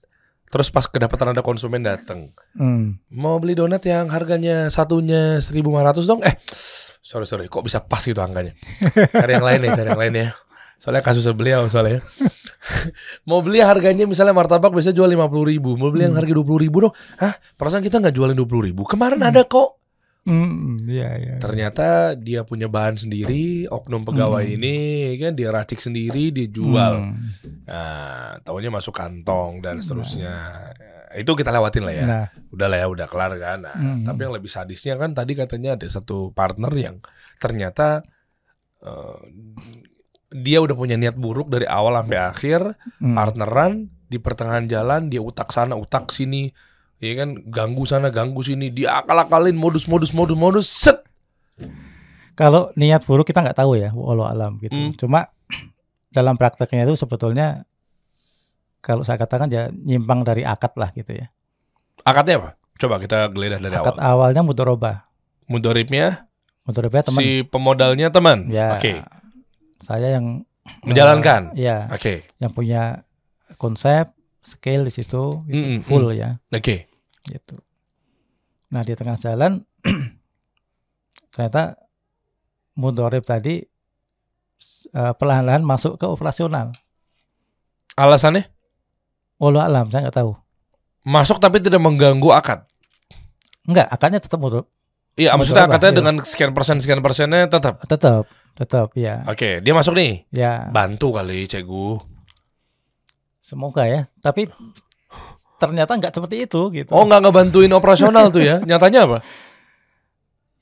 Terus pas kedapatan ada konsumen datang. Hmm. Mau beli donat yang harganya satunya 1500 dong? Eh, sorry sorry, kok bisa pas gitu angkanya? (laughs) Cari yang lain ya, cari yang lain ya. Soalnya kasusnya beliau soalnya. (laughs) Mau beli harganya misalnya martabak biasa jual 50 ribu. Mau beli yang harga 20 ribu dong. Hah? Perasaan kita nggak jualin 20 ribu. Kemarin ada kok. Hmm, iya, iya. Ternyata dia punya bahan sendiri, oknum pegawai Hmm. ini kan dia racik sendiri, dia jual. Hmm. Nah, taunya masuk kantong dan seterusnya. Itu kita lewatin lah ya. Nah, Udah lah ya, udah kelar kan. Nah, Hmm. tapi yang lebih sadisnya kan tadi katanya ada satu partner yang ternyata eh, dia udah punya niat buruk dari awal sampai akhir, hmm. partneran di pertengahan jalan dia utak sana, utak sini. Ya kan ganggu sana, ganggu sini, dia akal-akalin modus-modus modus-modus set. kalau niat buruk kita nggak tahu ya, walau alam gitu. Hmm. Cuma dalam prakteknya itu sebetulnya kalau saya katakan ya nyimpang dari akad lah gitu ya. Akadnya apa? Coba kita geledah dari Akad awal. awalnya mudoroba. Mudoribnya Mudoroba teman. si pemodalnya teman. Ya. Oke. Saya yang Menjalankan. eh, ya, Oke. yang punya konsep, skill di situ gitu, Mm-mm, full ya, Oke. gitu. Nah, di tengah jalan (clears throat) ternyata mudorib tadi eh, perlahan-lahan masuk ke operasional. Alasannya Walau alam, saya nggak tahu. masuk tapi tidak mengganggu akad. Enggak, akadnya tetap mudorib. Iya, maksudnya akadnya Iya. dengan sekian persen sekian persennya tetap. Tetap, tetap ya. Oke, dia masuk nih. Ya, Bantu kali cegu. Semoga ya. Tapi ternyata nggak seperti itu gitu. Oh, nggak ngebantuin operasional tuh ya? (laughs) Nyatanya apa?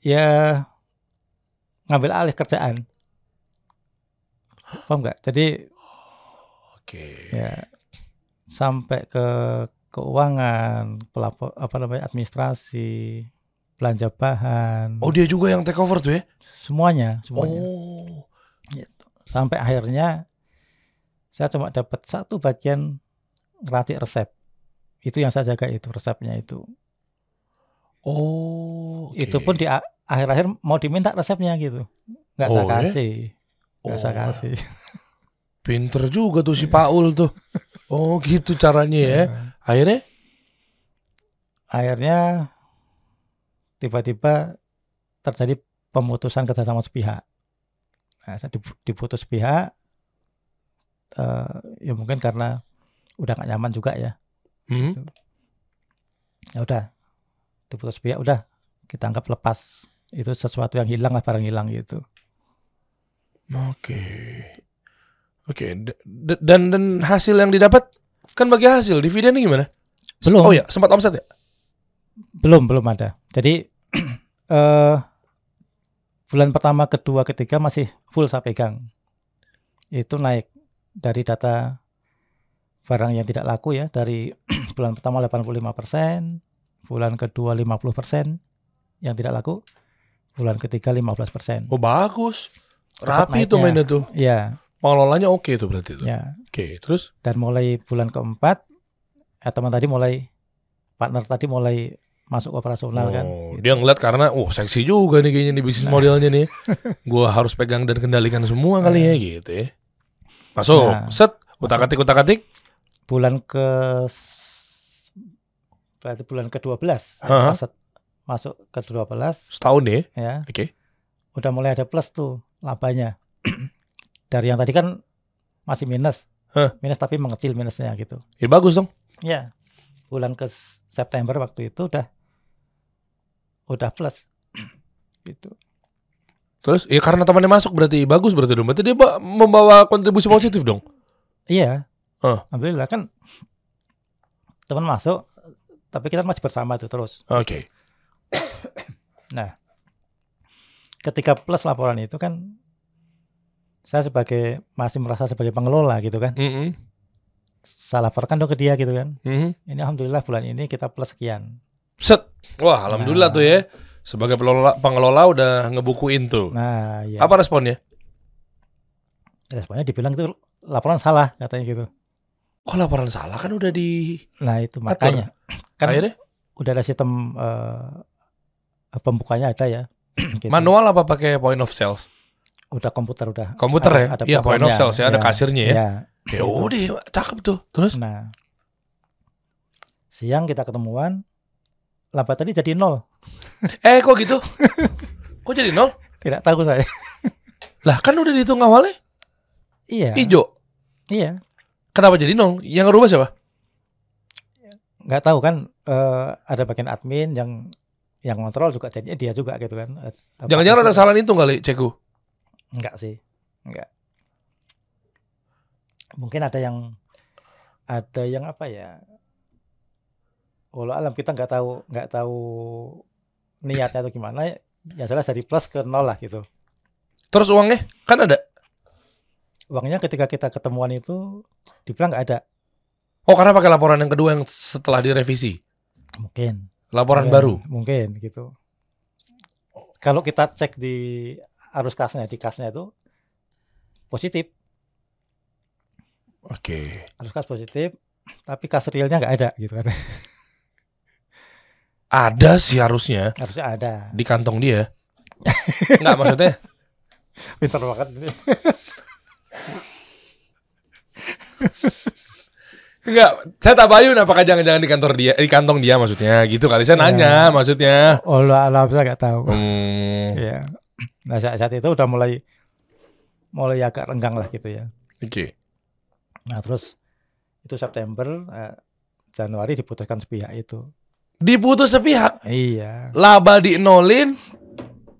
ya ngambil alih kerjaan. Paham nggak? Jadi Oke. ya sampai ke keuangan, pelapor apa namanya administrasi, belanja bahan, Oh, dia juga yang take over tuh ya? semuanya, semuanya. Oh. Sampai akhirnya saya cuma dapat satu bagian ngeracik resep. Itu yang saya jaga itu resepnya itu. Oh. oke. Itu pun di akhir-akhir mau diminta resepnya gitu. Nggak saya Oh, ya? kasih. Nggak saya Oh. kasih. Pinter juga tuh si Paul tuh. Oh, gitu caranya ya. Akhirnya akhirnya tiba-tiba terjadi pemutusan kerjasama sepihak. Nah, saya dipu- diputus sepihak, eh, ya mungkin karena udah gak nyaman juga ya. hmm? Ya udah, diputus sepihak, udah kita anggap lepas. Itu sesuatu yang hilang lah, barang hilang gitu. Oke. Oke, d- dan dan hasil yang didapat kan bagi hasil, dividennya gimana? Belum. Oh ya, sempat omset ya? Belum, belum ada. Jadi (clears throat) eh bulan pertama, kedua, ketiga masih full saya pegang. Itu naik dari data barang yang tidak laku ya dari (clears throat) bulan pertama 85%, bulan kedua 50% yang tidak laku, bulan ketiga 15%. Oh, bagus. Rapi tuh naiknya. mainnya tuh. Ya, Pengelolanya oke tuh berarti tuh. ya. Oke, terus Dan mulai bulan keempat eh, teman tadi mulai partner tadi mulai masuk operasional kan. Oh, Gitu. dia ngeliat karena oh seksi juga nih kayaknya nih bisnis Nah. modelnya nih. (laughs) Gua harus pegang dan kendalikan semua kali ya gitu ya. Masuk. Nah. Set. Utak-atik, utak-atik. bulan ke berarti bulan ke-12 Aha. pas masuk ke 12 Setahun ya. ya Oke. udah mulai ada plus tuh labanya (clears throat) dari yang tadi kan masih minus Hah. minus tapi mengecil minusnya gitu Ya bagus dong. ya bulan ke September waktu itu udah udah plus (clears throat) gitu Terus ya karena temannya masuk berarti bagus berarti dong. Berarti dia ba- membawa kontribusi positif dong. iya Hah. alhamdulillah kan teman masuk tapi kita masih bersama tuh terus Oke. ketika plus laporan itu kan saya sebagai masih merasa sebagai pengelola gitu kan Mm-mm. saya laporkan dong ke dia gitu kan Mhm. ini alhamdulillah bulan ini kita plus sekian Set. Wah, alhamdulillah Nah. tuh ya. Sebagai pengelola, pengelola udah ngebukuin tuh. nah ya Apa responnya? responnya dibilang itu laporan salah katanya gitu Kok laporan salah kan udah di nah itu makanya kan akhirnya udah ada sistem eh, pembukanya ada ya (clears throat) Gitu. manual apa pakai point of sales? udah komputer udah Komputer ya? ada Iya, point of sales ya, ada kasirnya ya. ya. Ya udah, cakep tuh. Terus nah siang kita ketemuan laba tadi jadi nol eh kok gitu? (laughs) kok jadi nol? tidak tahu saya Lah kan udah dihitung awalnya iya hijau. iya Kenapa jadi nol? Yang ngerubah siapa? nggak tahu kan eh, ada bagian admin yang yang kontrol juga jadinya dia juga gitu kan Eh, Jangan-jangan ada kesalahan itu kali, Ceku. enggak sih enggak mungkin ada yang ada yang apa ya Walau alam kita nggak tahu nggak tahu niatnya atau gimana yang jelas dari plus ke nol lah gitu Terus uangnya kan ada. uangnya ketika kita ketemuan itu dibilang nggak ada Oh karena pakai laporan yang kedua yang setelah direvisi. mungkin Laporan Mungkin, baru. mungkin gitu kalau kita cek di arus kasnya di kasnya itu positif Oke. arus kas positif tapi kas realnya nggak ada gitu kan (laughs) Ada sih harusnya harusnya ada di kantong dia. (laughs) Enggak maksudnya. pintar banget Enggak, saya tabayun apakah jangan-jangan di kantor dia, di kantong dia maksudnya gitu kali. Saya Ya. nanya maksudnya. oh lah alam saya nggak tahu Hmm, ya nah saat, saat itu udah mulai mulai agak renggang lah gitu ya oke. nah terus itu September eh, Januari diputuskan sepihak itu Diputus sepihak, iya. Laba dinolin,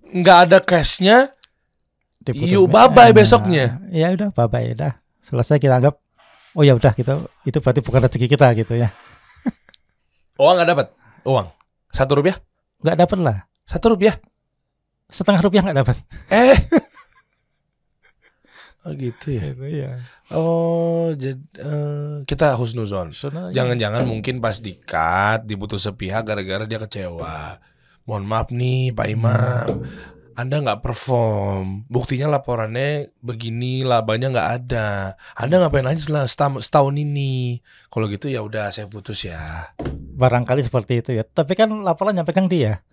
nggak ada cashnya, Yuk, sepihak. bye-bye Nah, besoknya. ya udah bye bye dah selesai kita anggap oh ya udah gitu. Itu berarti bukan rezeki kita gitu ya. (laughs) Uang nggak dapat, uang. Satu rupiah, nggak dapat lah. Satu rupiah. setengah rupiah nggak dapat. Eh, (laughs) oh gitu ya. Gitu, iya. Oh, jadi kita husnuzon. Soalnya- Jangan-jangan mungkin pas di cut diputus sepihak gara-gara dia kecewa. Mohon maaf nih Pak Imam, Anda nggak perform. Buktinya laporannya begini, labanya nggak ada. Anda ngapain aja setelah setahun, ini? Kalau gitu ya udah saya putus ya. barangkali seperti itu ya tapi kan laporan yang pegang dia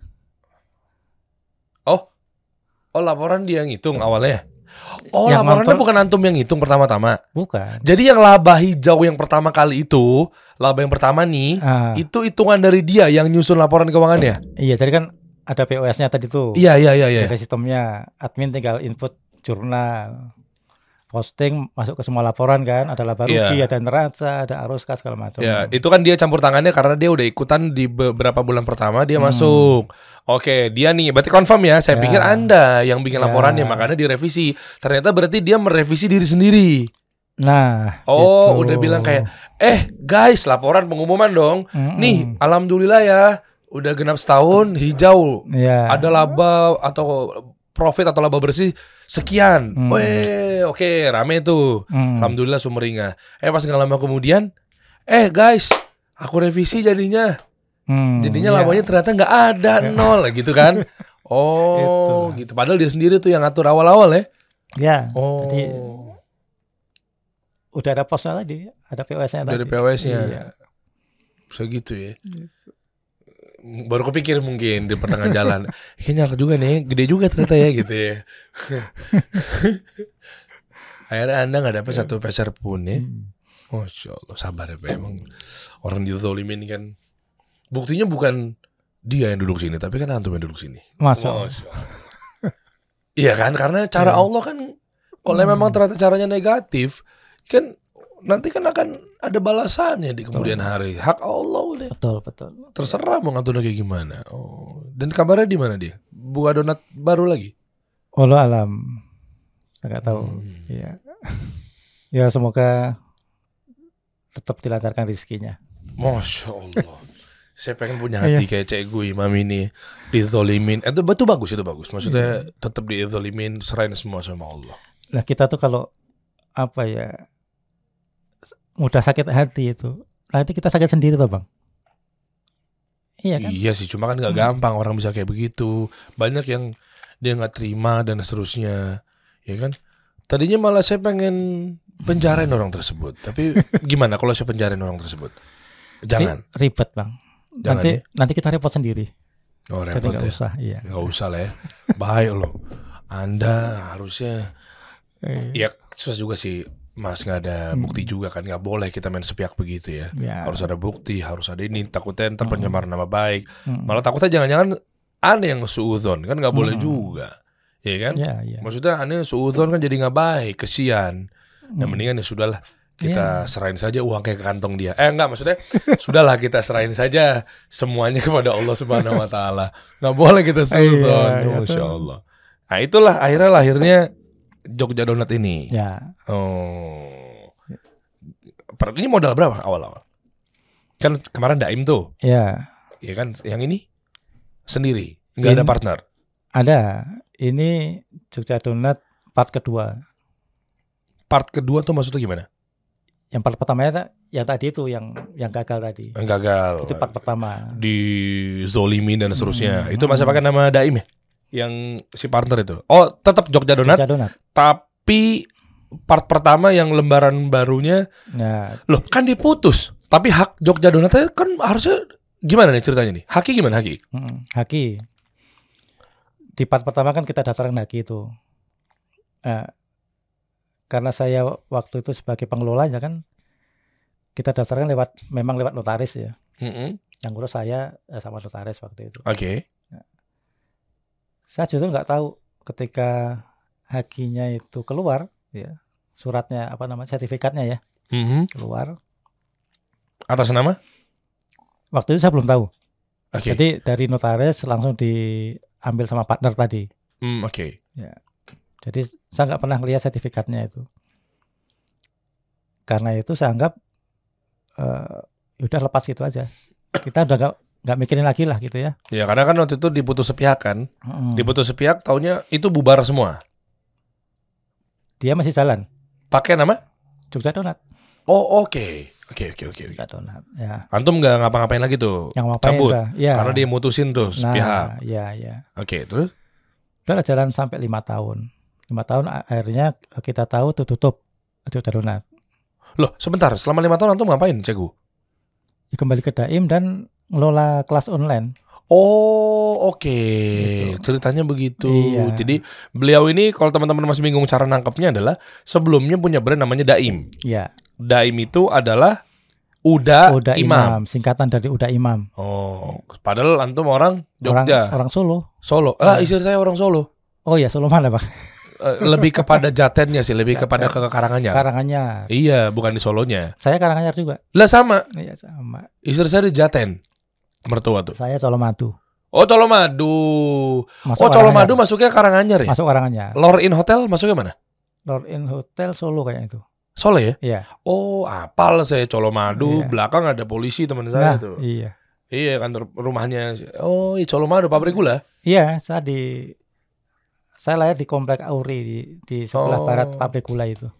Oh laporan dia yang hitung awalnya. Oh Yang laporannya bukan antum yang hitung pertama-tama. bukan Jadi yang laba hijau yang pertama kali itu, laba yang pertama nih, Ah, itu hitungan dari dia yang nyusun laporan keuangannya. iya jadi kan ada POS-nya tadi tuh Iya iya iya iya. ada sistemnya admin tinggal input jurnal posting masuk ke semua laporan kan ada laba rugi Iya. ada neraca ada arus kas segala macam Ya, itu kan dia campur tangannya karena dia udah ikutan di beberapa bulan pertama dia Hmm. masuk. Oke, dia nih berarti confirm ya. Saya Ya. pikir Anda yang bikin Ya. laporannya makanya direvisi. Ternyata berarti dia merevisi diri sendiri. nah Oh, gitu. udah bilang kayak, "Eh, guys, laporan pengumuman dong. Mm-mm. Nih, alhamdulillah ya, udah genap setahun hijau. ya Ada laba atau profit atau laba bersih sekian. Hmm. Weh, oke, rame tuh. Mm. Alhamdulillah sumringah. Eh pas nggak lama kemudian, eh guys, aku revisi jadinya. Mm, Jadinya ya. labanya ternyata nggak ada (laughs) nol gitu kan. Oh, Itu. gitu. Padahal dia sendiri tuh yang ngatur awal-awal ya. ya Oh. Jadi, udah ada posnya tadi ada POS-nya tadi dari POS-nya. Iya. Bisa gitu ya. Baru kepikir mungkin di pertengahan jalan. Kayaknya nyala juga nih, gede juga ternyata ya gitu ya. (laughs) Akhirnya anda nggak dapat satu peser pun ya. Hmm. Masya Allah, sabar ya Pak. Emang orang dizolimin kan. Buktinya bukan dia yang duduk sini, tapi kan antum yang duduk sini. Masya Allah. Masya Allah. (laughs) Iya kan, karena cara Iya. Allah kan, kalau Hmm. memang ternyata caranya negatif, kan nanti kan akan ada balasannya di kemudian hari. Hak Allah udah Betul, betul. terserah mau ngatur kayak gimana. Oh, dan kabarnya di mana dia? Buka donat baru lagi? Allah alam. Saya nggak tahu. Hmm. Iya. (laughs) ya semoga tetap dilancarkan rezekinya. Masya Allah. Saya pengen punya Iya. hati kayak cek gue imam ini dizolimin. Eh, Itu itu bagus itu bagus. Maksudnya tetap dizolimin serahin semua sama Allah. Nah kita tuh kalau apa ya mudah sakit hati itu, nanti kita sakit sendiri tuh bang. Iya kan? Iya sih, cuma kan nggak Hmm. gampang orang bisa kayak begitu. Banyak yang dia nggak terima dan seterusnya, ya kan? Tadinya malah saya pengen penjarain (laughs) orang tersebut. Tapi gimana kalau saya penjarain orang tersebut? Jangan. Ri- ribet bang. Jangan nanti ya. nanti kita repot sendiri. Oh, Jadi repot nggak ya. usah. Iya. Nggak usah lah ya. Baik loh. Anda harusnya Eh, (laughs) ya susah juga sih Mas nggak ada Hmm. bukti juga kan nggak boleh kita main sepihak begitu ya. ya. Harus ada bukti, harus ada ini takutnya ntar Hmm. pencemaran nama baik. Mm. Malah takutnya jangan-jangan aneh yang suudon kan nggak boleh Hmm. juga. Ya kan? Ya, ya. Maksudnya aneh suudon kan jadi nggak baik, kesian. Yang Mm. mendingan ya sudahlah kita Iya. serahin saja uang kayak ke kantong dia. Eh enggak maksudnya (laughs) sudahlah kita serahin saja semuanya kepada Allah Subhanahu wa taala. Nggak boleh kita suudon. Iya, iya, Masya tuh. Allah. Nah, itulah akhirnya lahirnya Jogja Donat ini. Ya. Oh. Per- Ini modal berapa awal-awal? Kan kemarin Daim tuh, Ya. ya kan? Yang ini sendiri, nggak ada partner. Ada. Ini Jogja Donat part kedua. Part kedua tuh maksudnya gimana? Yang part pertamanya ta- yang tadi itu yang yang gagal tadi. Yang gagal. Itu part pertama. di zolimin dan seterusnya. Hmm. Itu masih pakai nama Daim ya? Yang si partner itu. Oh, tetap Jogja Donat, Jogja Donat. tapi part pertama yang lembaran barunya, Nah, loh kan diputus. Tapi hak Jogja Donat kan harusnya gimana nih ceritanya nih? Haki gimana Haki? mm, Haki. Di part pertama kan kita daftarkan Haki itu. Nah, karena saya waktu itu sebagai pengelolanya kan kita daftarkan lewat memang lewat notaris ya. Mm-mm. Yang ngurus saya eh, sama notaris waktu itu. Oke. Saya justru nggak tahu ketika hakinya itu keluar ya suratnya apa namanya sertifikatnya ya Mhm. keluar Atas nama? waktu itu saya belum tahu Oke. jadi dari notaris langsung diambil sama partner tadi Hmm, Oke. jadi saya nggak pernah lihat sertifikatnya itu karena itu saya anggap eh udah lepas gitu aja kita udah nggak nggak mikirin lagi lah gitu ya Ya karena kan waktu itu diputus sepihak kan. Mm. Diputus sepihak taunya itu bubar semua. dia masih jalan Pakai nama? Jogja Donat Oh, oke. Oke, oke, oke. oke. Jogja Donat ya Antum nggak ngapa-ngapain lagi tuh. yang ngapain Cabut. udah ya Karena dia mutusin tuh sepihak. nah ya ya Oke, terus? udah jalan sampai lima tahun lima tahun akhirnya kita tahu tuh tutup Jogja Donat Loh, sebentar. Selama lima tahun antum ngapain, Cegu? Ya, kembali ke Daim dan ngelola kelas online Oh, oke. Gitu. Ceritanya begitu. Iya. Jadi beliau ini kalau teman-teman masih bingung cara nangkepnya adalah sebelumnya punya brand namanya Daim. ya Daim itu adalah Uda, Uda Imam. Imam. singkatan dari Uda Imam Oh, padahal antum orang orang Jogja, orang Solo Solo. Ah, Iya. istri saya orang Solo. oh ya Solo mana bang Eh, lebih kepada (laughs) jatennya sih, lebih kepada ke Karanganyar. Karanganyar Iya, bukan di Solonya. saya Karanganyar juga Lah sama, iya sama istri saya di Jaten. Mertua tuh. saya Colomadu Oh, Colomadu. masuk Oh, Colomadu masuknya Karanganyar ya? masuk Karanganyar Lord In Hotel masuknya mana? Lord in Hotel Solo kayak itu Solo ya? iya Oh, apal saya Colomadu. Iya. Belakang ada polisi teman saya nah tuh. iya Iya, kantor rumahnya. Oh, iya Colomadu pabrik gula. iya saya di saya lahir di komplek Auri di, di Oh. sebelah barat pabrik gula itu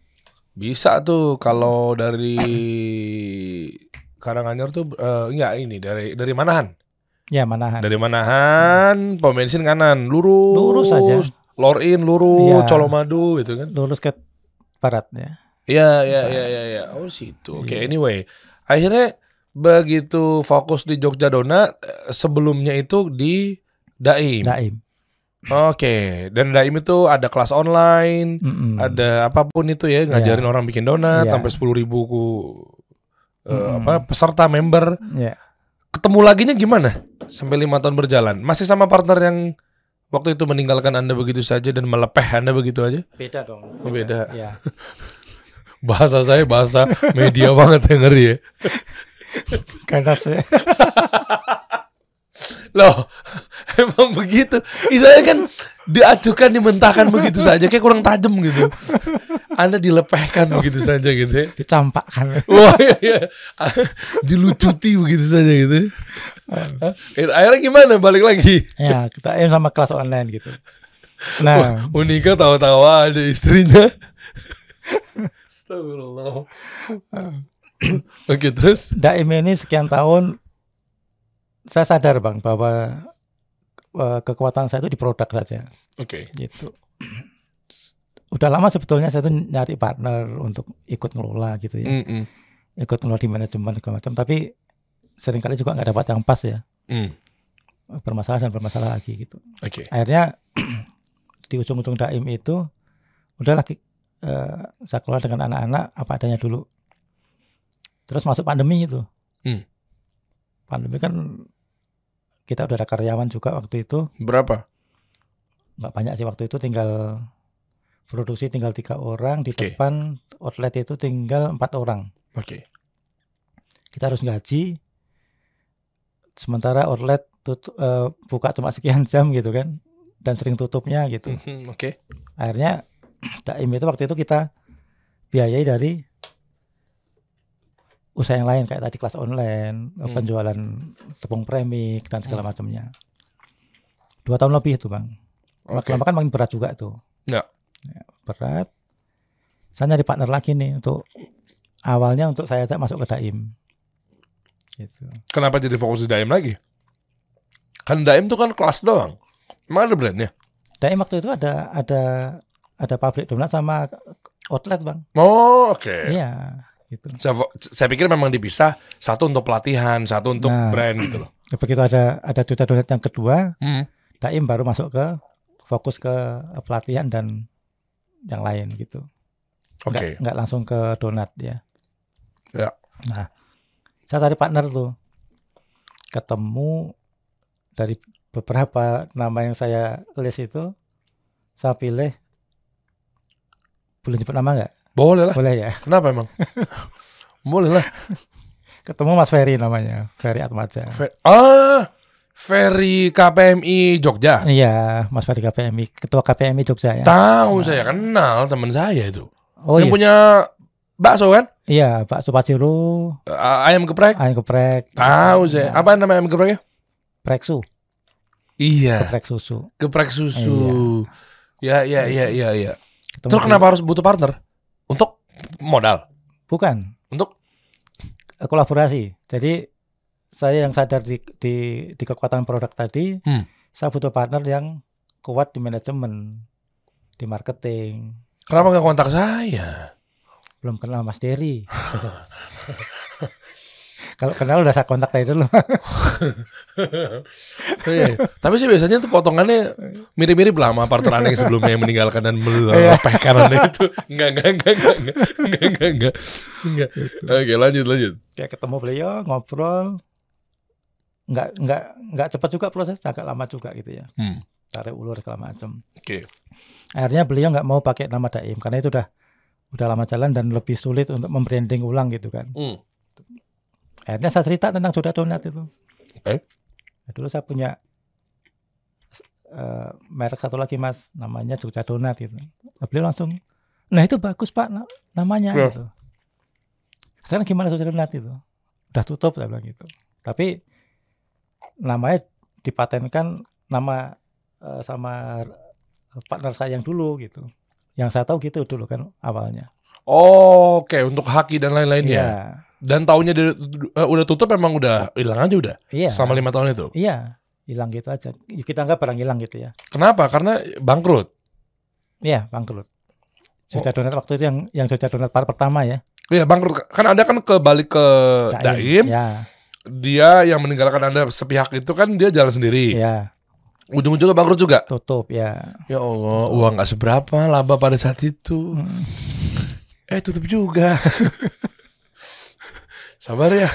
Bisa tuh kalau dari (coughs) Karanganyar tuh eh, enggak ini dari dari Manahan. ya Manahan Dari Manahan, pom bensin kanan, lurus. Lurus aja. Lorin lurus, Iya. Colomadu gitu kan. lurus ke barat ya Iya, iya, iya, iya, iya. Oh, situ. Oke, Iya. anyway. Akhirnya begitu fokus di Jogja Donat, eh, sebelumnya itu di Daim. Daim Oke, dan Daim itu ada kelas online, Mm-mm. ada apa pun itu ya, ngajarin orang bikin donat Iya. sampai sepuluh ribu eh, Mm-mm. apa peserta member. Ya. Ketemu laginya gimana? Sampai lima tahun berjalan, masih sama partner yang waktu itu meninggalkan anda begitu saja dan melepeh anda begitu aja? Beda dong. Oh, beda. Ya. (laughs) Bahasa saya bahasa media (laughs) banget yang ngeri ya. (laughs) Karena saya Loh, emang begitu. Ih, saya kan diacukan, dimentahkan begitu saja, kayak kurang tajam gitu. Anda dilepehkan begitu saja gitu ya. dicampakkan. Wah, iya, iya. dilucuti begitu saja gitu. Eh, Akhirnya gimana? Balik lagi. ya, kita aim sama kelas online gitu. Nah, Unika tawa-tawa ada istrinya. Astagfirullah. Oke, terus? Daim ini sekian tahun saya sadar Bang bahwa eh, kekuatan saya itu di produk saja Oke. gitu. Udah lama sebetulnya saya tuh nyari partner untuk ikut ngelola gitu ya. Mm-mm. Ikut ngelola di manajemen segala macam tapi sering kali juga nggak dapat yang pas ya. Mm. Bermasalah dan bermasalah lagi gitu. Oke. Akhirnya (clears throat) di ujung-ujung Daim itu udah lagi eh, saya kelola dengan anak-anak apa adanya dulu. Terus masuk pandemi itu. Hmm. Pandemi kan kita udah ada karyawan juga waktu itu Berapa? nggak banyak sih waktu itu tinggal produksi tinggal tiga orang di Oke. depan outlet itu tinggal empat orang Oke. kita harus gaji sementara outlet tutup, eh, buka cuma sekian jam gitu kan dan sering tutupnya gitu Mhm, Oke. akhirnya (clears throat) Daim itu waktu itu kita biayai dari usaha yang lain kayak tadi kelas online Hmm. penjualan tepung premik dan segala Hmm. macamnya dua tahun lebih itu bang Oke. lama kan makin berat juga tuh Ya. Ya, berat saya nyari partner lagi nih untuk awalnya untuk saya masuk ke Daim gitu Kenapa jadi fokus di Daim lagi? Kan Daim tuh kan kelas doang. Emang ada brandnya? Daim waktu itu ada ada ada pabrik donat sama outlet bang Oh, oke. iya gitu Saya, saya pikir memang dipisah. Satu untuk pelatihan, satu untuk Nah. brand gitu loh. begitu ada ada Duta Donat yang kedua Hmm. Daim baru masuk ke fokus ke pelatihan dan yang lain gitu. Oke. Nggak, nggak langsung ke donat ya. Ya. Nah, saya cari partner tuh. Ketemu dari beberapa nama yang saya list itu, saya pilih. Boleh nyebut nama nggak? Boleh lah. Boleh ya. Kenapa emang? (laughs) Boleh lah. Ketemu Mas Ferry namanya, Ferry Atmaja. Fe- ah, Ferry KPMI Jogja. Iya, Mas Ferry KPMI, Ketua KPMI Jogja ya. Tahu saya kenal teman saya itu. Oh yang iya, punya bakso kan? iya Pak Supaciro, A- ayam geprek. ayam geprek. Tahu saya. Nah, Apa nama ayam gepreknya? Preksu, Iya, geprek susu. geprek susu. Ya, ya, ya, ya, ya. Ketemu Terus kenapa harus butuh partner? Untuk modal. Bukan, Untuk kolaborasi. Jadi saya yang sadar di di, di kekuatan produk tadi, Hmm. saya butuh partner yang kuat di manajemen, di marketing. kenapa nggak kontak saya? Belum kenal Mas Dery. (laughs) Kalau kenal udah saya kontak dari dulu. (laughs) Iya. Tapi sih biasanya tuh potongannya mirip-mirip lah sama partner yang sebelumnya yang meninggalkan dan Iya. melepehkan anda itu. Enggak, enggak, enggak, enggak, enggak, enggak, enggak, enggak. Enggak. Oke, lanjut, lanjut. Kayak ketemu beliau ngobrol, nggak nggak nggak cepat juga proses, agak lama juga gitu ya. Hmm. Tarik ulur segala macam. Oke. Akhirnya beliau nggak mau pakai nama Daim karena itu udah udah lama jalan dan lebih sulit untuk membranding ulang gitu kan. Hmm. Akhirnya saya cerita tentang Joda Donat itu. Eh? Nah, dulu saya punya eh, merek satu lagi mas, namanya Jogja Donat gitu. Nah, beliau langsung, nah itu bagus pak na- namanya Ya. gitu. Sekarang gimana Jogja Donat itu? Udah tutup saya bilang gitu. Tapi namanya dipatenkan nama eh, sama partner saya yang dulu gitu. Yang saya tahu gitu dulu kan awalnya. Oke, untuk haki dan lain-lainnya. Iya, Dan tahunnya dia, eh, udah tutup memang udah hilang aja udah. iya, Selama lima tahun itu. iya, hilang gitu aja. Kita anggap barang hilang gitu ya. Kenapa? Karena bangkrut. Iya, bangkrut. Jogja Donat waktu itu yang yang Jogja Donat par pertama ya. Iya bangkrut. Kan ada kan kebalik ke Daim. Ya, Dia yang meninggalkan anda sepihak itu kan dia jalan sendiri. ya. Ujung-ujungnya bangkrut juga. tutup ya. Ya Allah, uang nggak seberapa laba pada saat itu. Mm. Eh tutup juga. (laughs) Sabar ya.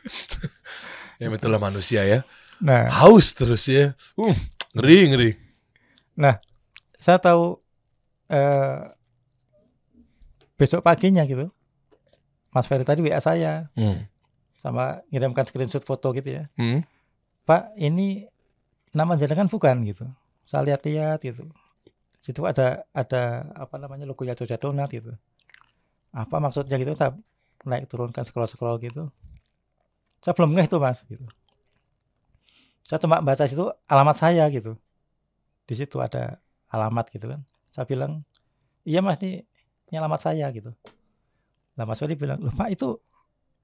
(laughs) ya betul lah manusia ya. Nah, Haus terus ya. Uh, ngeri ngeri. saya tahu eh besok paginya gitu. Mas Ferry tadi WA saya Hmm. sama ngirimkan screenshot foto gitu ya. Hmm. Pak, ini nama jenengan bukan gitu. Saya lihat-lihat gitu. Situ ada ada apa namanya logonya Jogja Donat gitu. Apa maksudnya gitu? Saya naik turunkan scroll scroll gitu. Saya belum ngeh itu mas gitu. Saya cuma baca situ alamat saya gitu. Di situ ada alamat gitu kan. Saya bilang, iya mas ini, ini alamat saya gitu. Nah Mas Ferry bilang, loh Pak itu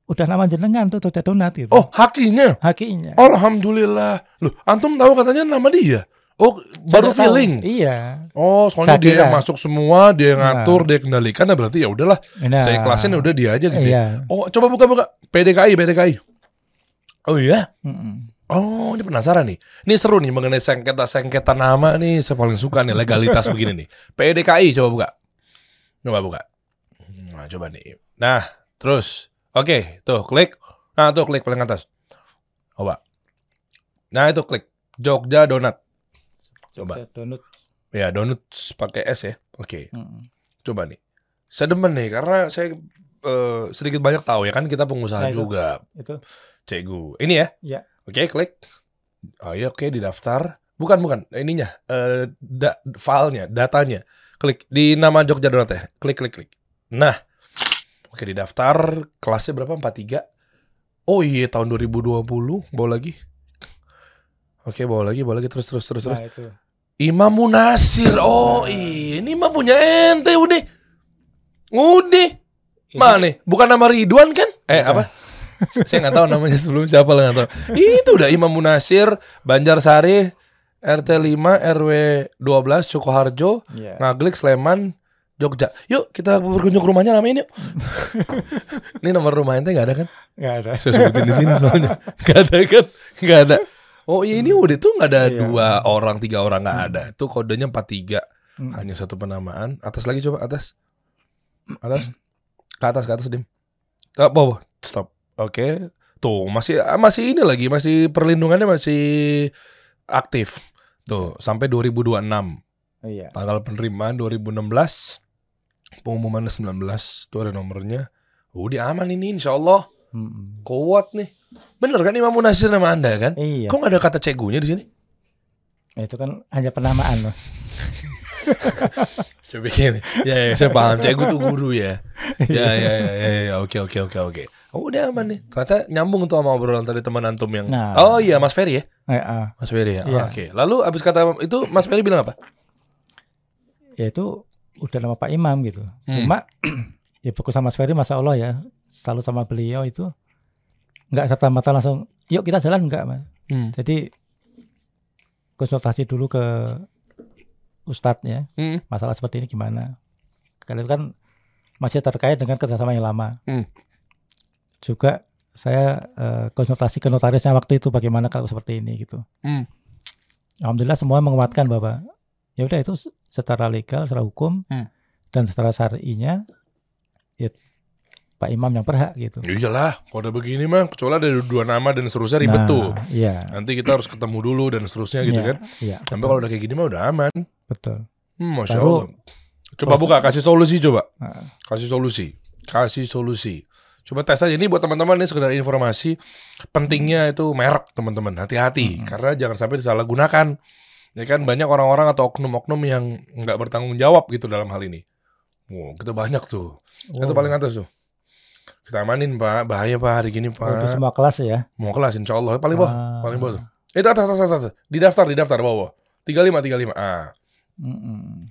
udah nama jenengan tuh Jogja Donat gitu. Oh hakinya. hakinya. Alhamdulillah. Loh, antum tahu katanya nama dia. Oh, Saya baru tahu. feeling. Iya. Oh, soalnya Saya dia yang masuk semua, dia yang Nah. ngatur, dia yang kendalikan, nah berarti ya udahlah. Nah, Saya ikhlasin udah dia aja gitu. ya. Iya. Oh, coba buka buka. PDKI, PDKI. Oh iya. Mm-mm. Oh, ini penasaran nih. Ini seru nih mengenai sengketa-sengketa nama nih. Saya paling suka nih legalitas (laughs) begini nih. PDKI coba buka. Coba buka. Nah, coba nih. Nah, terus. Oke, tuh klik. Nah, tuh klik paling atas. Coba. Nah, itu klik. Jogja Donat. Coba. Donut. Ya, donut pakai S ya. Oke. Mm-mm. Coba nih. Saya demen nih karena saya eh, sedikit banyak tahu ya kan kita pengusaha Nah, itu. juga. Itu Cegu. Ini ya? Iya. Oke, klik. Oh iya, oke, di daftar. Bukan, bukan. Ininya, eh da- filenya, datanya. Klik di nama Jogja Donat ya. Klik, klik, klik. Nah, oke, di daftar. Kelasnya berapa? 43. Oh iya, tahun 2020. Bawa lagi. Oke, bawa lagi, bawa lagi. Terus, terus, terus, terus. nah itu. Imam Munasir. Oh, ini mah punya ente, udah. Udah. Ini- Mana? Bukan nama Ridwan kan? Eh, Bukan. apa? Saya nggak tahu namanya sebelum siapa lah nggak tahu. Itu udah Imam Munasir, Banjarsari, RT 5 RW 12 Sukoharjo, Iya. Ngaglik, Sleman, Jogja. Yuk kita berkunjung ke rumahnya namanya yuk. (laughs) Ini nomor rumah ente nggak ada kan? Nggak ada. Saya sebutin di sini soalnya. Nggak ada kan? Nggak ada. Oh iya, ini udah tuh nggak ada Iya. dua orang, tiga orang nggak ada. Itu kodenya 43 Mm. hanya satu penamaan. Atas lagi coba atas. Atas. Ke atas ke atas dim. Ah, bawah. Stop. Oke. Tuh masih masih ini lagi masih perlindungannya masih aktif. Tuh sampai 2026. Iya. Tanggal penerimaan 2016. Pengumuman 19 tuh ada nomornya. Udah aman ini insya Allah. Mm-mm. Kuat nih. Bener kan Imam Munasir nama anda kan? Iya. Kok nggak ada kata cegunya di sini? Nah, itu kan hanya penamaan loh. (laughs) Saya bikin, ya, ya saya paham. Cegu tuh guru ya. (laughs) Ya, ya, ya, ya, ya. Oke, oke, oke, oke. Oh, udah aman nih. Ternyata nyambung tuh sama obrolan tadi teman antum yang. Nah. Oh iya, Mas Ferry ya. Eh, ah. Mas Ferry ya. Iya. Ah, Oke. Lalu abis kata itu Mas Ferry bilang apa? Ya itu udah nama Pak Imam gitu. Hmm. Cuma (clears throat) ya fokus sama Mas Ferry Masya Allah ya. Selalu sama beliau itu nggak serta merta langsung yuk kita jalan enggak mas. Hmm. Jadi konsultasi dulu ke Ustadz ya Hmm. masalah seperti ini gimana. Karena itu kan masih terkait dengan kerjasama yang lama. Hmm. Juga saya eh, konsultasi ke notarisnya waktu itu bagaimana kalau seperti ini gitu. Hmm. Alhamdulillah semua menguatkan bahwa ya udah itu secara legal, secara hukum Hmm. dan secara syar'inya ya Pak Imam yang berhak gitu. Iyalah, kalau udah begini mah kecuali ada dua nama dan seterusnya ribet Nah, tuh. Iya. Nanti kita harus ketemu dulu dan seterusnya gitu Iya, kan. Iya. Sampai betul, kalau udah kayak gini mah udah aman. betul. Hmm, Masya Baru- Allah. Coba buka, kasih solusi coba. Nah, Kasih solusi. Kasih solusi. Coba tes aja ini buat teman-teman ini sekedar informasi. Pentingnya itu merek teman-teman. Hati-hati Mm-mm. karena jangan sampai disalahgunakan. Ya kan banyak orang-orang atau oknum-oknum yang nggak bertanggung jawab gitu dalam hal ini. Wow, kita banyak tuh. Itu oh, paling atas tuh. Kita amanin pak, bahaya pak hari gini pak. semua kelas ya. Mau kelas insya Allah. Paling bawah, Ah, paling bawah tuh. Itu atas atas atas. atas. Di daftar, di daftar bawah. 35 35. Ah. mm-mm.